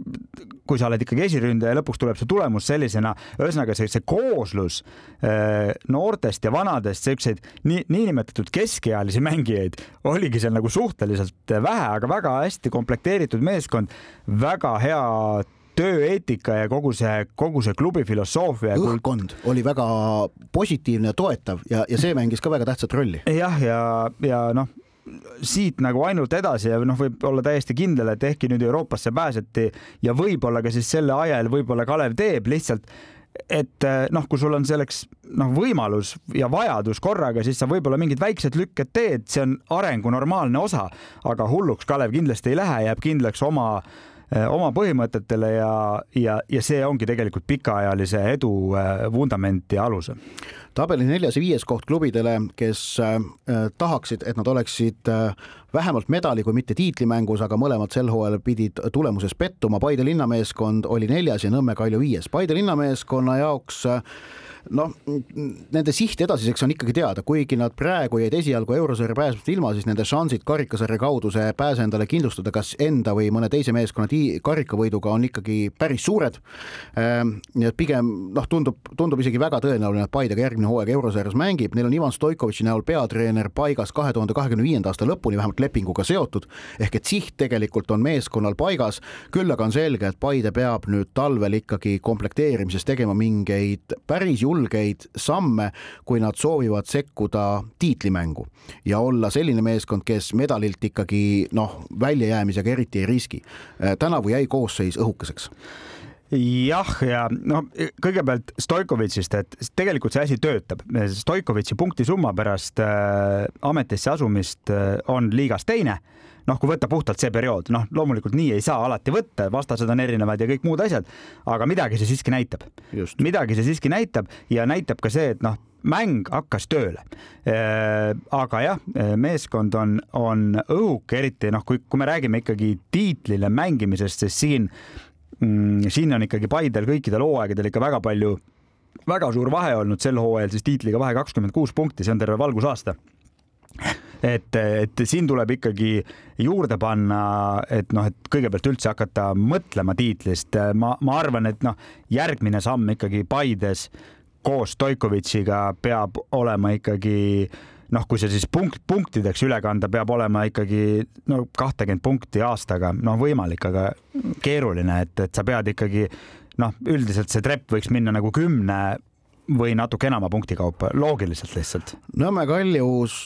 kui sa oled ikkagi esiründaja ja lõpuks tuleb see tulemus sellisena, ühesõnaga see, see kooslus äh, noortest ja vanadest, siukseid nii, niinimetatud keskealisi mängijaid oligi seal nagu suhteliselt vähe, aga väga hästi komplekteeritud meeskond, väga hea tööeetika ja kogu see, kogu see klubi filosoofia. õhkkond oli väga positiivne ja toetav ja, ja see mängis ka väga tähtsat rolli. jah, ja, ja, ja noh siit nagu ainult edasi ja noh, võib olla täiesti kindel, et ehkki nüüd Euroopasse pääseti ja võib-olla ka siis selle ajal võib-olla Kalev teeb lihtsalt et eh, noh, kui sul on selleks noh, võimalus ja vajadus korraga, siis sa võib-olla mingid väiksed lükked teed, see on arengu normaalne osa, aga hulluks Kalev kindlasti ei lähe, jääb kindlaks oma eh, oma põhimõtetele ja, ja, ja see ongi tegelikult pikaajalise edu eh, vundament ja alus tabeli neljas ja viies koht klubidele, kes äh, tahaksid, et nad oleksid äh, vähemalt medali, kui mitte tiitlimängus, aga mõlemad sel hooajal pidid tulemuses pettuma. Paide linnameeskond oli neljas ja Nõmme Kalju viies. Paide linnameeskonna jaoks äh, noh, nende siht edasiseks on ikkagi teada, kuigi nad praegu jäid esialgu eurosarja pääsmast ilma, siis nende šansid karikasarja kaudu see pääse endale kindlustada, kas enda või mõne teise meeskonna karikavõiduga on ikkagi päris suured. Ehm, nii et pigem noh, tundub, tundub isegi väga tõenäoline, et Paide ka järgmine hooaeg eurosarjas mängib, neil on Ivan Stoikovitši näol peatreener paigas kahe tuhande kahekümne viienda aasta lõpuni vähemalt lepinguga seotud, ehk et siht tegelikult on meeskonnal paigas, küll aga on selge, et Paide peab nüüd talvel ikkagi komplekteerimises tegema mingeid päris julgeid julgeid samme, kui nad soovivad sekkuda tiitlimängu ja olla selline meeskond, kes medalilt ikkagi noh, väljajäämisega eriti ei riski. tänavu jäi koosseis õhukeseks jah, ja no kõigepealt Stoikovitšist, et tegelikult see asi töötab. Stoikovitši punktisumma pärast äh, ametisse asumist äh, on liigas teine noh, kui võtta puhtalt see periood, noh, loomulikult nii ei saa alati võtta, vastased on erinevad ja kõik muud asjad, aga midagi see siiski näitab. midagi see siiski näitab ja näitab ka see, et noh, mäng hakkas tööle. Äh, aga jah, meeskond on, on õhuke, eriti noh, kui, kui me räägime ikkagi tiitlile mängimisest, siis siin mm,, siin on ikkagi Paidel kõikidel hooaegadel ikka väga palju, väga suur vahe olnud sel hooajal siis tiitliga vahe kakskümmend kuus punkti, see on terve valgusaasta et, et siin tuleb ikkagi juurde panna, et noh, et kõigepealt üldse hakata mõtlema tiitlist. ma, ma arvan, et noh, järgmine samm ikkagi Paides koos Stoikovitšiga peab olema ikkagi noh, kui see siis punkt, punktideks üle kanda, peab olema ikkagi no kahtekümmend punkti aastaga, noh, võimalik, aga keeruline, et, et sa pead ikkagi noh, üldiselt see trepp võiks minna nagu kümne või natuke enama punkti kaupa, loogiliselt lihtsalt. Nõmme Kallius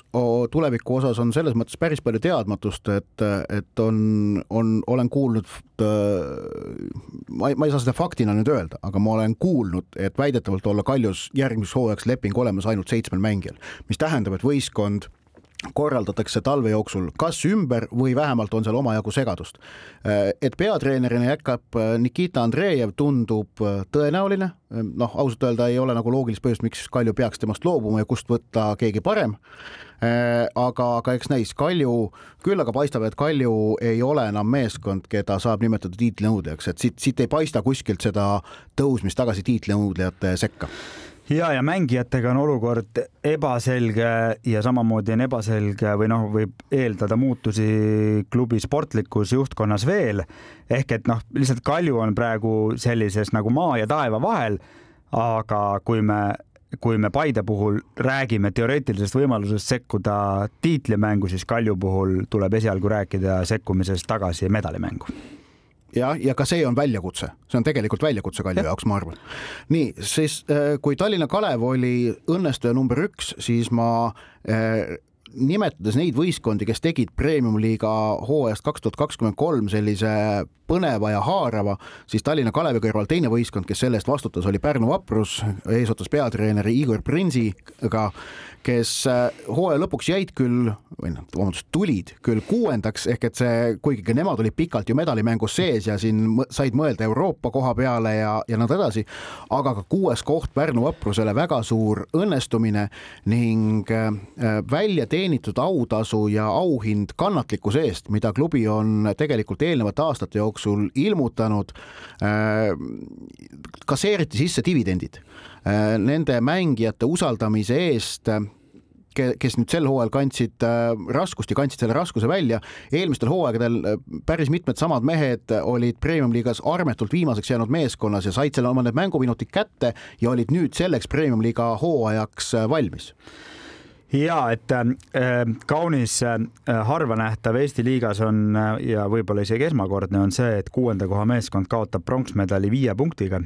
tuleviku osas on selles mõttes päris palju teadmatust, et, et on, on, olen kuulnud, ma ei, ma ei saa seda faktina nüüd öelda, aga ma olen kuulnud, et väidetavalt olla Kaljus järgmiseks hooajaks leping olemas ainult seitsmel mängijal, mis tähendab, et võistkond korraldatakse talve jooksul kas ümber või vähemalt on seal omajagu segadust. et peatreenerina jätkab Nikita Andreev, tundub tõenäoline, noh, ausalt öelda ei ole nagu loogilist põhjust, miks Kalju peaks temast loobuma ja kust võtta keegi parem. aga, aga eks näis, Kalju, küll aga paistab, et Kalju ei ole enam meeskond, keda saab nimetada tiitlinõudjaks, et siit, siit ei paista kuskilt seda tõusmist tagasi tiitlinõudjate sekka ja, ja mängijatega on olukord ebaselge ja samamoodi on ebaselge või noh, võib eeldada muutusi klubi sportlikus juhtkonnas veel. ehk et noh, lihtsalt Kalju on praegu sellises nagu maa ja taeva vahel. aga kui me, kui me Paide puhul räägime teoreetilisest võimalusest sekkuda tiitlimängu, siis Kalju puhul tuleb esialgu rääkida sekkumisest tagasi medalimängu jah, ja ka see on väljakutse, see on tegelikult väljakutse Kalju jaoks, ma arvan. nii, siis äh, kui Tallinna Kalev oli õnnestuja number üks, siis ma äh, nimetades neid võistkondi, kes tegid premium-liiga hooajast kaks tuhat kakskümmend kolm sellise põneva ja haarava, siis Tallinna Kalevi kõrval teine võistkond, kes selle eest vastutas, oli Pärnu Vaprus eesotsas peatreeneri Igor Prinsiga kes äh, hooaja lõpuks jäid küll, või noh, vabandust, tulid küll kuuendaks, ehk et see, kuigi ka nemad olid pikalt ju medalimängus sees ja siin said mõelda Euroopa koha peale ja, ja nõnda edasi, aga ka kuues koht Pärnu vaprusele väga suur õnnestumine ning äh, välja teenitud autasu ja auhind kannatlikkuse eest, mida klubi on tegelikult eelnevate aastate jooksul ilmutanud, äh, kasseeriti sisse dividendid Äh, nende mängijate usaldamise eest kes nüüd sel hooajal kandsid äh, raskust ja kandsid selle raskuse välja. eelmistel hooaegadel päris mitmed samad mehed olid premium-liigas armetult viimaseks jäänud meeskonnas ja said selle oma need mänguminutid kätte ja olid nüüd selleks premium-liiga hooajaks valmis ja et äh, kaunis äh, harva nähtav Eesti liigas on äh, ja võib-olla isegi esmakordne on see, et kuuenda koha meeskond kaotab pronksmedali viie punktiga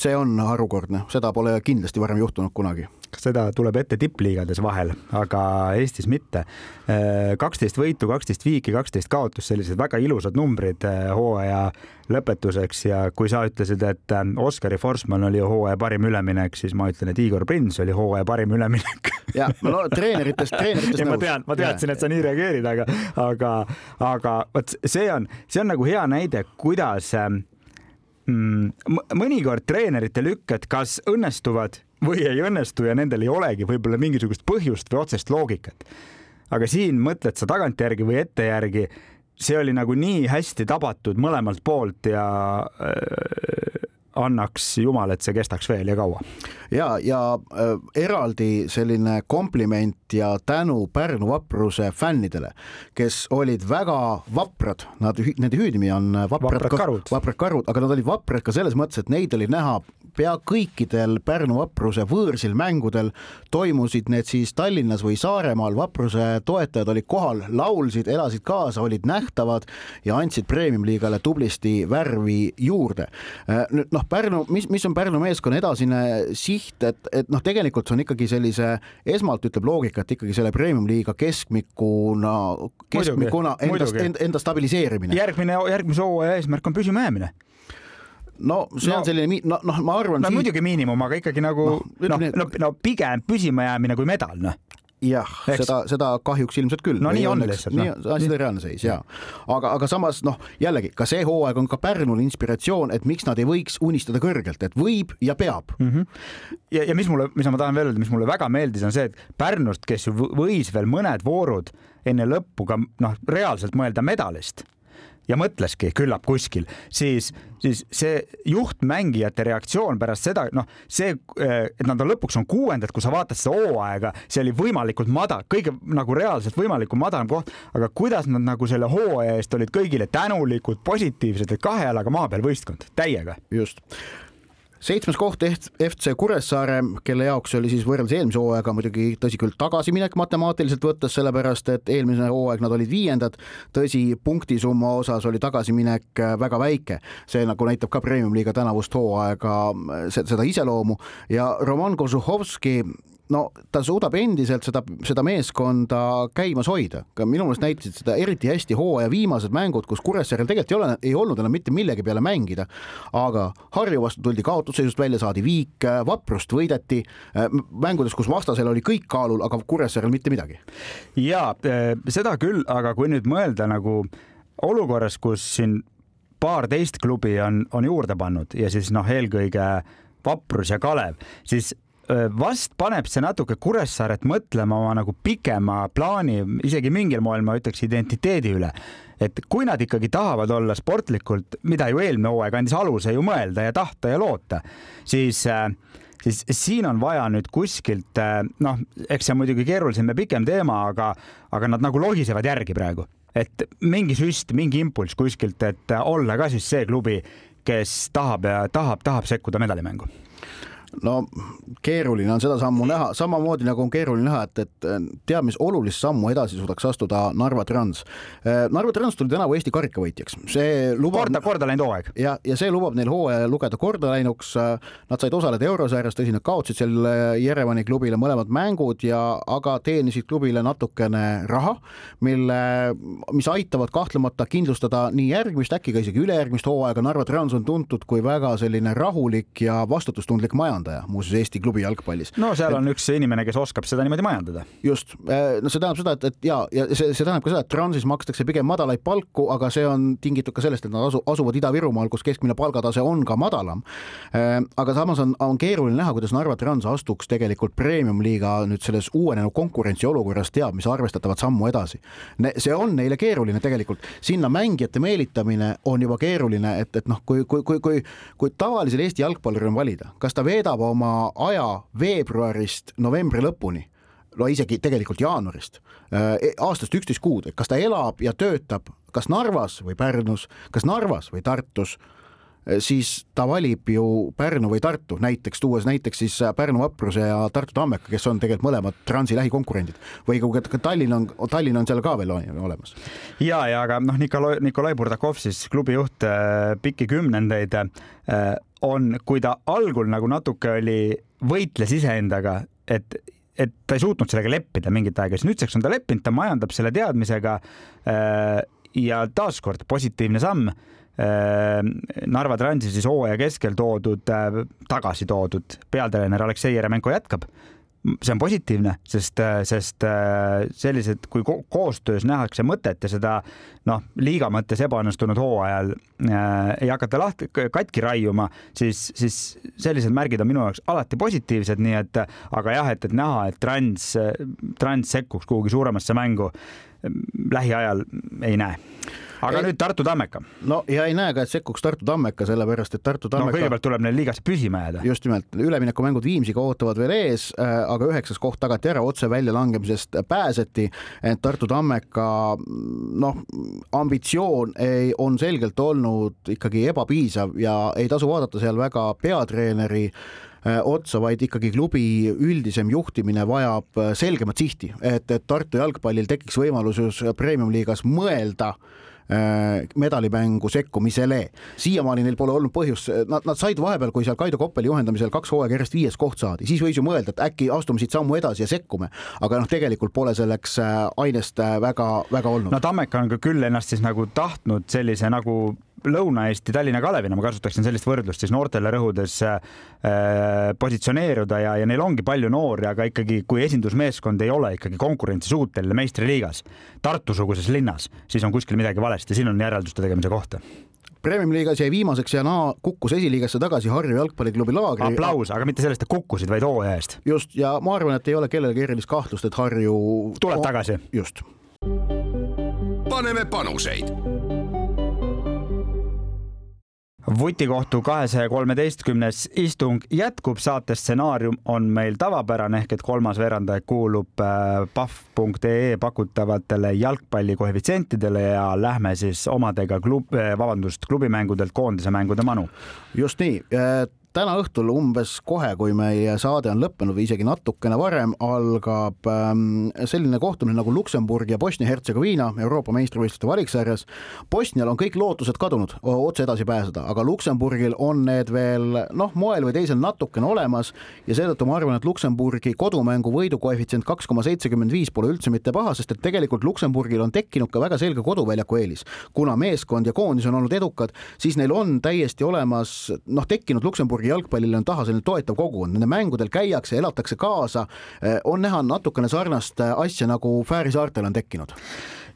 see on harukordne, seda pole kindlasti varem juhtunud kunagi. Seda tuleb ette tippliigades vahel, aga Eestis mitte. kaksteist võitu, kaksteist viiki, kaksteist kaotust, sellised väga ilusad numbrid eh, hooaja lõpetuseks ja kui sa ütlesid, et eh, Oskari Forsman oli hooaja parim üleminek, siis ma ütlen, et Igor Prins oli hooaja parim üleminek. ja no treeneritest, treeneritest nõus. ma tean, ma teadsin, et sa nii reageerid, aga, aga, aga vot see on, see on nagu hea näide, kuidas äh, mm, mõnikord treenerite lükked kas õnnestuvad või ei õnnestu ja nendel ei olegi võib-olla mingisugust põhjust või otsest loogikat. aga siin mõtled sa tagantjärgi või ettejärgi, see oli nagu nii hästi tabatud mõlemalt poolt ja äh, annaks jumal, et see kestaks veel ja kaua. ja, ja äh, eraldi selline kompliment ja tänu Pärnu vapruse fännidele, kes olid väga vaprad, nad, nende hüüdnimi on vaprad, vaprad karud, vaprad karud, aga nad olid vaprad ka selles mõttes, et neid oli näha pea kõikidel Pärnu vapruse võõrsil mängudel, toimusid need siis Tallinnas või Saaremaal, vapruse toetajad olid kohal, laulsid, elasid kaasa, olid nähtavad ja andsid premium-liigale tublisti värvi juurde. Äh, nüüd noh, Pärnu, mis, mis on Pärnu meeskonna edasine siht, et, et noh, tegelikult see on ikkagi sellise, esmalt ütleb loogika, et ikkagi selle premium-liiga keskmikuna, keskmikuna endast, enda stabiliseerimine. järgmine, järgmise hooaja eesmärk on püsima jäämine no see no, on selline, noh, noh, ma arvan. no siit... muidugi miinimum, aga ikkagi nagu noh, no, no, no, no pigem püsimajäämine kui medal, noh jah, seda, seda kahjuks ilmselt küll. no nii on lihtsalt. nii on, see on reaalne seis ja, aga, aga samas noh, jällegi ka see hooaeg on ka Pärnul inspiratsioon, et miks nad ei võiks unistada kõrgelt, et võib ja peab mm. -hmm. ja, ja mis mulle, mis ma tahan veel öelda, mis mulle väga meeldis, on see, et Pärnust, kes ju võis veel mõned voorud enne lõppu ka noh, reaalselt mõelda medalist ja mõtleski küllap kuskil, siis, siis see juhtmängijate reaktsioon pärast seda, noh, see, et nad on lõpuks on kuuendad, kui sa vaatad seda hooaega, see oli võimalikult madal, kõige nagu reaalselt võimalikult madalam koht, aga kuidas nad nagu selle hooaja eest olid kõigile tänulikud, positiivsed, et kahe jalaga maa peal võistkond, täiega. just seitsmes koht FC Kuressaare, kelle jaoks oli siis võrreldes eelmise hooajaga muidugi tõsi küll tagasiminek matemaatiliselt võttes, sellepärast et eelmine hooaeg nad olid viiendad. tõsi, punktisumma osas oli tagasiminek väga väike, see nagu näitab ka premium-liiga tänavust hooaega seda iseloomu ja Roman Kožuhovski no ta suudab endiselt seda, seda meeskonda käimas hoida, ka minu meelest näitasid seda eriti hästi hooaja viimased mängud, kus Kuressaarel tegelikult ei ole, ei olnud enam mitte millegi peale mängida, aga Harju vastu tuldi kaotusseisust välja, saadi viik, vaprust võideti mängudes, kus vastasel oli kõik kaalul, aga Kuressaarel mitte midagi. ja eh, seda küll, aga kui nüüd mõelda nagu olukorras, kus siin paarteist klubi on, on juurde pannud ja siis noh, eelkõige Vaprus ja Kalev, siis vast paneb see natuke Kuressaaret mõtlema oma nagu pikema plaani, isegi mingil moel ma ütleks identiteedi üle. et kui nad ikkagi tahavad olla sportlikult, mida ju eelmine hooaeg andis aluse ju mõelda ja tahta ja loota, siis siis siin on vaja nüüd kuskilt noh, eks see on muidugi keerulisem ja pikem teema, aga, aga nad nagu lohisevad järgi praegu, et mingi süst, mingi impulss kuskilt, et olla ka siis see klubi, kes tahab ja tahab, tahab sekkuda medalimängu no keeruline on seda sammu näha, samamoodi nagu on keeruline näha, et, et tead, mis olulist sammu edasi suudaks astuda Narva Trans. Äh, Narva Trans tuli tänavu Eesti karikavõitjaks, see lubab. korda, korda läinud hooaeg. ja, ja see lubab neil hooaja lugeda korda läinuks. Nad said osaleda eurosarjas, tõsi, nad kaotsid seal Jerevani klubile mõlemad mängud ja, aga teenisid klubile natukene raha, mille, mis aitavad kahtlemata kindlustada nii järgmist, äkki ka isegi ülejärgmist hooaega. Narva Trans on tuntud kui väga selline rahulik ja vastutustundlik majandus majandaja muuseas Eesti klubi jalgpallis. no seal on et, üks inimene, kes oskab seda niimoodi majandada. just, äh, no see tähendab seda, et, et ja, ja see, see tähendab ka seda, et Transis makstakse pigem madalaid palku, aga see on tingitud ka sellest, et nad asu, asuvad Ida-Virumaal, kus keskmine palgatase on ka madalam. Äh, aga samas on, on keeruline näha, kuidas Narva Trans astuks tegelikult premium-liiga nüüd selles uuenenud konkurentsiolukorras teab mis arvestatavat sammu edasi. see on neile keeruline tegelikult, sinna mängijate meelitamine on juba keeruline, et, et noh, kui, kui, kui, kui, kui tavalisel Eesti jalgpalluril on valida, kas ta veedab veedab oma aja veebruarist novembri lõpuni no isegi tegelikult jaanuarist, äh, e, aastast üksteist kuud, et kas ta elab ja töötab kas Narvas või Pärnus, kas Narvas või Tartus Eh, siis ta valib ju Pärnu või Tartu, näiteks tuues näiteks siis Pärnu Vapruse ja Tartu Tammeka, kes on tegelikult mõlemad Transi lähikonkurendid või kui ka Tallinn on, Tallinn on seal ka veel olemas. ja, ja aga noh, Nikolai, Nikolai Burdakov siis klubi juht äh, pikki kümnendeid on, kui ta algul nagu natuke oli, võitles iseendaga, et et ta ei suutnud sellega leppida mingit aega, siis nüüdseks on ta leppinud, ta majandab selle teadmisega ja taaskord positiivne samm Äh, Narva Transi siis hooaja keskel toodud, äh, tagasi toodud peatreener Aleksei Jeremenko jätkab see on positiivne, sest, äh, sest sellised, kui ko koostöös nähakse mõtet ja seda noh, liiga mõttes ebaõnnestunud hooajal äh, ei hakata lahti, katki raiuma, siis, siis sellised märgid on minu jaoks alati positiivsed, nii et aga jah, et, et näha, et Trans, Trans sekkuks kuhugi suuremasse mängu lähiajal ei näe aga ei, nüüd Tartu Tammeka. no ja ei näe ka, et sekkuks Tartu Tammeka, sellepärast et Tartu Tammeka. no kõigepealt tuleb neil liigas püsima jääda. just nimelt, üleminekumängud Viimsiga ootavad veel ees, äh, aga üheksas koht tagati ära, otse väljalangemisest pääseti. et Tartu Tammeka noh, ambitsioon ei, on selgelt olnud ikkagi ebapiisav ja ei tasu vaadata seal väga peatreeneri äh, otsa, vaid ikkagi klubi üldisem juhtimine vajab äh, selgemat sihti, et, et Tartu jalgpallil tekiks võimalus just premium-liigas mõelda äh, Äh, medalimängu sekkumisele. siiamaani neil pole olnud põhjust, nad, nad said vahepeal, kui seal Kaido Koppeli juhendamisel kaks hooaega järjest viies koht saadi, siis võis ju mõelda, et äkki astume siit sammu edasi ja sekkume, aga noh, tegelikult pole selleks äh, ainest väga-väga äh, olnud. no Tammeka on ka küll ennast siis nagu tahtnud sellise nagu Lõuna-Eesti Tallinna Kalevina, ma kasutaksin sellist võrdlust siis noortele rõhudes äh, positsioneeruda ja, ja neil ongi palju noori, aga ikkagi, kui esindusmeeskond ei ole ikkagi konkurentsisuuteline meistriliigas, Tartu-suguses linnas, siis on kuskil midagi valesti, siin on järelduste tegemise kohta Premium-liigas jäi viimaseks ja naa kukkus esiliigasse tagasi Harju jalgpalliklubi laagri. aplaus, aga mitte sellest, et kukkusid, vaid hooaja eest. just, ja ma arvan, et ei ole kellelgi erilist kahtlust, et Harju tuleb tagasi. just. paneme panuseid vutikohtu kahesaja kolmeteistkümnes istung jätkub, saate stsenaarium on meil tavapärane ehk et kolmas veerandaeg kuulub äh, pahv.ee pakutavatele jalgpallikoefitsientidele ja lähme siis omadega klub, äh, vabandust, klubimängudelt koondise mängude manu. just nii täna õhtul umbes kohe, kui meie saade on lõppenud või isegi natukene varem, algab ähm, selline kohtumine nagu Luksemburg ja Bosnia-Hertsegoviina Euroopa meistrivõistluste valiksarjas. Bosnial on kõik lootused kadunud otse edasi pääseda, aga Luksemburgil on need veel noh, moel või teisel natukene olemas ja seetõttu ma arvan, et Luksemburgi kodumängu võidu koefitsient kaks koma seitsekümmend viis pole üldse mitte paha, sest et tegelikult Luksemburgil on tekkinud ka väga selge koduväljaku eelis. kuna meeskond ja koondis on olnud edukad, siis neil on täiesti olemas noh, tekkinud Luksemburgi Luksemburgi jalgpallile on taha selline toetav kogukond, nende mängudel käiakse, elatakse kaasa, eh, on näha natukene sarnast eh, asja, nagu Fääri saartel on tekkinud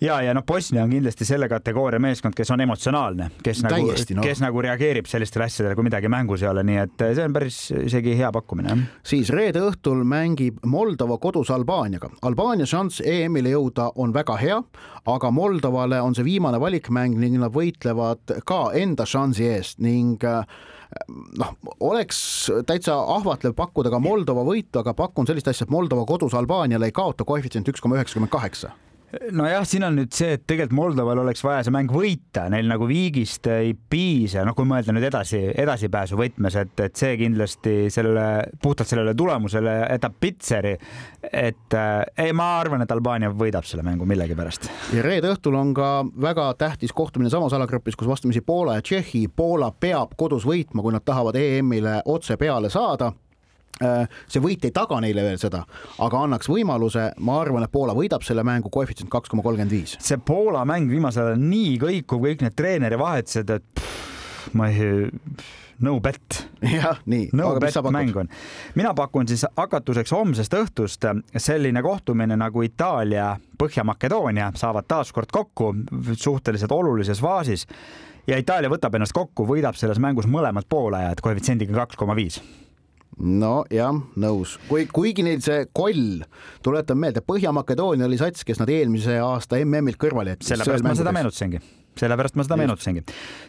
ja, ja noh, Bosnia on kindlasti selle kategooria meeskond, kes on emotsionaalne, kes nagu, no. kes nagu reageerib sellistele asjadele, kui midagi mängus ei ole, nii et see on päris isegi hea pakkumine. siis reede õhtul mängib Moldova kodus Albaaniaga. Albaania šanss EM-ile jõuda on väga hea, aga Moldovale on see viimane valikmäng ning nad võitlevad ka enda šansi eest ning noh, oleks täitsa ahvatlev pakkuda ka Moldova võitu, aga pakun sellist asja, et Moldova kodus Albaaniale ei kaota koefitsient üks koma üheksakümmend kaheksa nojah, siin on nüüd see, et tegelikult Moldoval oleks vaja see mäng võita, neil nagu viigist ei piisa, noh, kui mõelda nüüd edasi, edasipääsu võtmes, et, et see kindlasti sellele, puhtalt sellele tulemusele jätab pitseri. et äh, ei, ma arvan, et Albaania võidab selle mängu millegipärast. ja reede õhtul on ka väga tähtis kohtumine samas alagrupis, kus vastamisi Poola ja Tšehhi. Poola peab kodus võitma, kui nad tahavad EM-ile otse peale saada see võit ei taga neile veel seda, aga annaks võimaluse, ma arvan, et Poola võidab selle mängu koefitsient kaks koma kolmkümmend viis. see Poola mäng viimasel ajal nii kõikuv, kõik need treeneri vahetused, et pff, ma ei, no bet. jah, nii. no bet mäng on. mina pakun siis hakatuseks homsest õhtust selline kohtumine nagu Itaalia, Põhja-Makedoonia saavad taas kord kokku suhteliselt olulises faasis ja Itaalia võtab ennast kokku, võidab selles mängus mõlemad poolajad koefitsiendiga kaks koma viis nojah, nõus, kui, kuigi neil see koll, tuletan meelde, Põhja-Makedoonia oli sats, kes nad eelmise aasta MM-ilt kõrvale jättis. sellepärast ma seda meenutasingi sellepärast ma seda meenutasingi.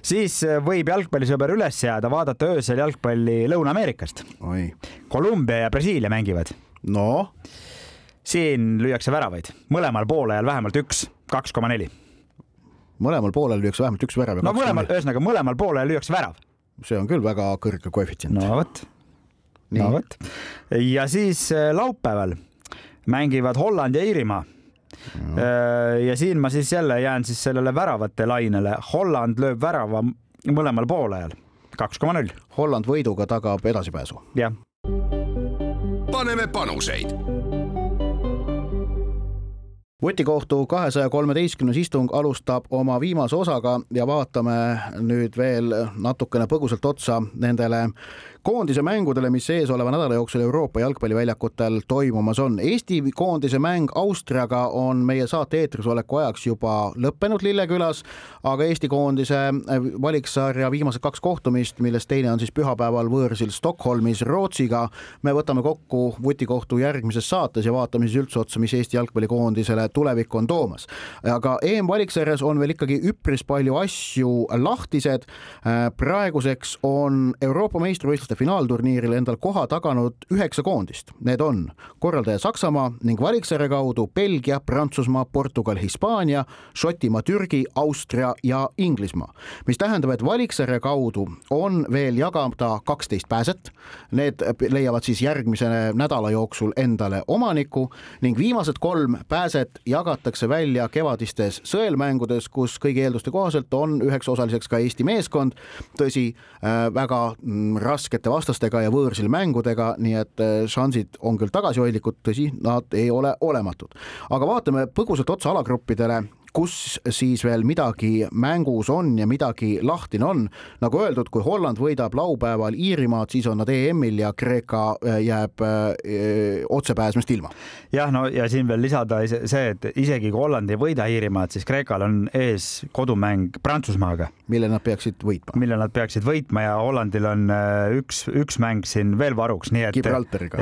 siis äh, võib jalgpallisõber üles jääda, vaadata öösel jalgpalli Lõuna-Ameerikast. Kolumbia ja Brasiilia mängivad. no? siin lüüakse väravaid, mõlemal poolajal vähemalt üks, kaks koma neli. mõlemal poolel lüüakse vähemalt üks värav. no mõlemal, ühesõnaga mõlemal poolel lüüakse värav. see on küll väga kõrge koefitsient. no vot no vot. ja siis äh, laupäeval mängivad Holland ja Iirimaa no.. Äh, ja siin ma siis jälle jään siis sellele väravate lainele. Holland lööb värava mõlemal poolajal, kaks koma null. Holland võiduga tagab edasipääsu. jah. paneme panuseid vutikohtu kahesaja kolmeteistkümnes istung alustab oma viimase osaga ja vaatame nüüd veel natukene põgusalt otsa nendele koondise mängudele, mis eesoleva nädala jooksul Euroopa jalgpalliväljakutel toimumas on. Eesti koondise mäng Austriaga on meie saate eetris oleku ajaks juba lõppenud Lillekülas, aga Eesti koondise valiksarja viimased kaks kohtumist, millest teine on siis pühapäeval võõrsil Stockholmis Rootsiga, me võtame kokku vutikohtu järgmises saates ja vaatame siis üldse otsa, mis Eesti jalgpallikoondisele tulevik on toomas. aga EM-valiksarjas on veel ikkagi üpris palju asju lahtised. praeguseks on Euroopa meistrivõistluste aastaste finaalturniiril endal koha taganud üheksa koondist. Need on korraldaja Saksamaa ning valiksarja kaudu Belgia, Prantsusmaa, Portugal, Hispaania, Šotimaa, Türgi, Austria ja Inglismaa. mis tähendab, et valiksarja kaudu on veel jagada kaksteist pääset. Need leiavad siis järgmise nädala jooksul endale omaniku ning viimased kolm pääset jagatakse välja kevadistes sõelmängudes, kus kõigi eelduste kohaselt on üheks osaliseks ka Eesti meeskond. tõsi, äh, väga mm, raske kergete vastastega ja võõrsil mängudega, nii et eh, šansid on küll tagasihoidlikud, tõsi, nad ei ole olematud. aga vaatame põgusalt otsa alagruppidele kus siis veel midagi mängus on ja midagi lahtine on. nagu öeldud, kui Holland võidab laupäeval Iirimaad, siis on nad EM-il ja Kreeka äh, jääb öö, äh, otsepääsmist ilma. jah, no ja siin veel lisada see, et isegi kui Holland ei võida Iirimaad, siis Kreekal on ees kodumäng Prantsusmaaga. mille nad peaksid võitma. mille nad peaksid võitma ja Hollandil on äh, üks, üks mäng siin veel varuks, nii et,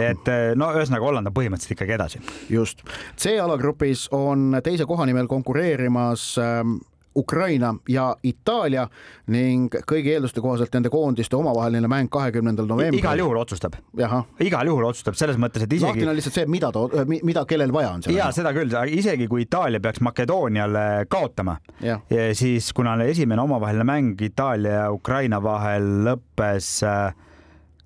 et no ühesõnaga Holland on põhimõtteliselt ikkagi edasi. just, C-alagrupis on teise koha nimel konkureerimas konkureerimas ähm, Ukraina ja Itaalia ning kõigi eelduste kohaselt nende koondiste omavaheline mäng kahekümnendal novembril. igal juhul otsustab. igal juhul otsustab selles mõttes, et isegi. lahtine on lihtsalt see, mida ta, mida kellel vaja on. ja seda küll, isegi kui Itaalia peaks Makedooniale kaotama, siis kuna esimene omavaheline mäng Itaalia ja Ukraina vahel lõppes äh,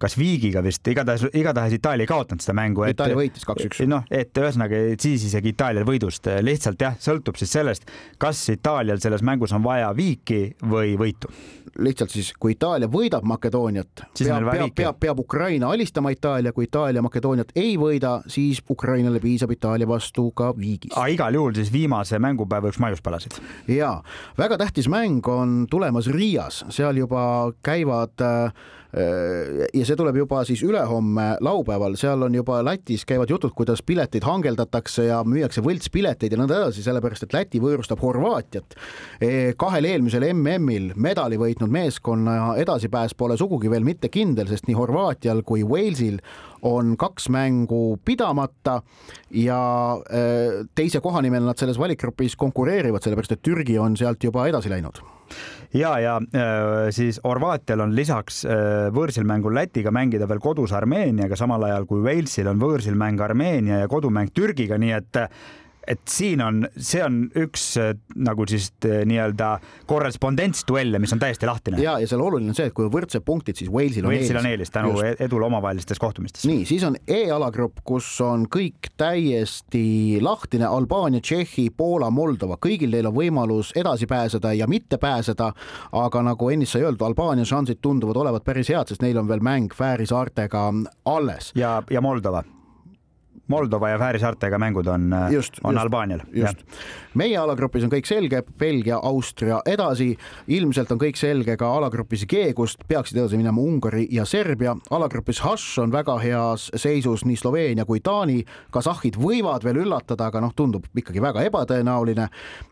kas viigiga vist, igatahes, igatahes Itaalia ei kaotanud seda mängu. Itaalia võitis kaks-üks. noh, et ühesõnaga siis isegi Itaalial võidust, lihtsalt jah, sõltub siis sellest, kas Itaalial selles mängus on vaja viiki või võitu. lihtsalt siis, kui Itaalia võidab Makedooniat, peab, peab, peab, peab Ukraina alistama Itaalia, kui Itaalia Makedooniat ei võida, siis Ukrainale piisab Itaalia vastu ka viigist. igal juhul siis viimase mängupäeva üks maiuspalasid. ja väga tähtis mäng on tulemas Riias, seal juba käivad Äh, ja see tuleb juba siis ülehomme laupäeval, seal on juba Lätis käivad jutud, kuidas pileteid hangeldatakse ja müüakse võltspileteid ja nõnda edasi, sellepärast et Läti võõrustab Horvaatiat. E, kahel eelmisel MM-il medali võitnud meeskonna edasipääs pole sugugi veel mitte kindel, sest nii Horvaatial kui Walesil on kaks mängu pidamata ja e, teise koha nimel nad selles valikgrupis konkureerivad, sellepärast et Türgi on sealt juba edasi läinud ja, ja äh, siis Horvaatial on lisaks äh, võõrsil mängul Lätiga mängida veel kodus Armeeniaga, samal ajal kui Walesil on võõrsil mäng Armeenia ja kodumäng Türgiga, nii et et siin on, see on üks äh, nagu siis äh, nii-öelda korrespondentsduelle, mis on täiesti lahtine. ja, ja seal oluline on see, et kui võrdsed punktid, siis Walesil on Walesil eelis. on eelis tänu Just. E-, edule omavahelistes kohtumistes. nii, siis on E-alagrupp, kus on kõik täiesti lahtine, Albaania, Tšehhi, Poola, Moldova, kõigil neil on võimalus edasi pääseda ja mitte pääseda, aga nagu ennist sai öeldud, Albaania šansid tunduvad olevat päris head, sest neil on veel mäng Fääri saartega alles. ja, ja Moldova Moldova ja Fääri saartega mängud on, just, on just, Albaanial. just, meie alagrupis on kõik selge, Belgia, Austria edasi, ilmselt on kõik selge ka alagrupis G, kust peaksid edasi minema Ungari ja Serbia. alagrupis H on väga heas seisus nii Sloveenia kui Taani, kasahhid võivad veel üllatada, aga noh, tundub ikkagi väga ebatõenäoline.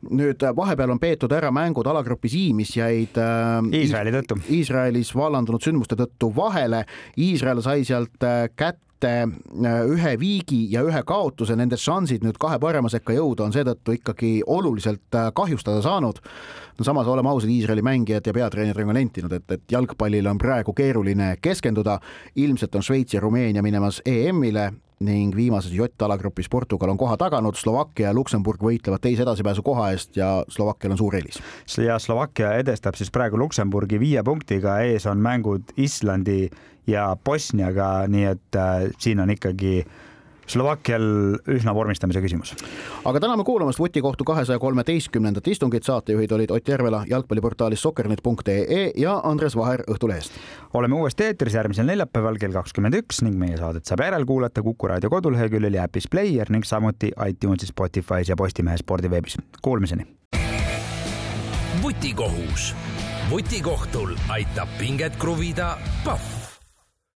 nüüd vahepeal on peetud ära mängud alagrupis I, mis jäid äh, Iisraeli tõttu. Iisraelis vallandunud sündmuste tõttu vahele. Iisrael sai sealt äh, kätte kätte äh, ühe viigi ja ühe kaotuse, nende šansid nüüd kahe parema sekka jõuda on seetõttu ikkagi oluliselt äh, kahjustada saanud. no samas oleme ausad, Iisraeli mängijad ja peatreenerid on nentinud, et, et jalgpallile on praegu keeruline keskenduda. ilmselt on Šveits ja Rumeenia minemas EM-ile ning viimases J-alagrupis Portugal on koha taganud, Slovakkia ja Luksemburg võitlevad teise edasipääsu koha eest ja Slovakkial on suur eelis. ja Slovakkia edestab siis praegu Luksemburgi viie punktiga, ees on mängud Islandi ja Bosniaga, nii et äh, siin on ikkagi Slovakkial üsna vormistamise küsimus. aga täname kuulamast vutikohtu kahesaja kolmeteistkümnendat istungit, saatejuhid olid Ott Järvela jalgpalliportaalis sokkernet.ee ja Andres Vaher Õhtulehest. oleme uuesti eetris järgmisel neljapäeval kell kakskümmend üks ning meie saadet saab järelkuulata Kuku raadio koduleheküljel ja äpis Player ning samuti iTunesis, Spotify's ja Postimehe spordiveebis. Kuulmiseni. vutikohus vutikohtul aitab pinget kruvida Pahv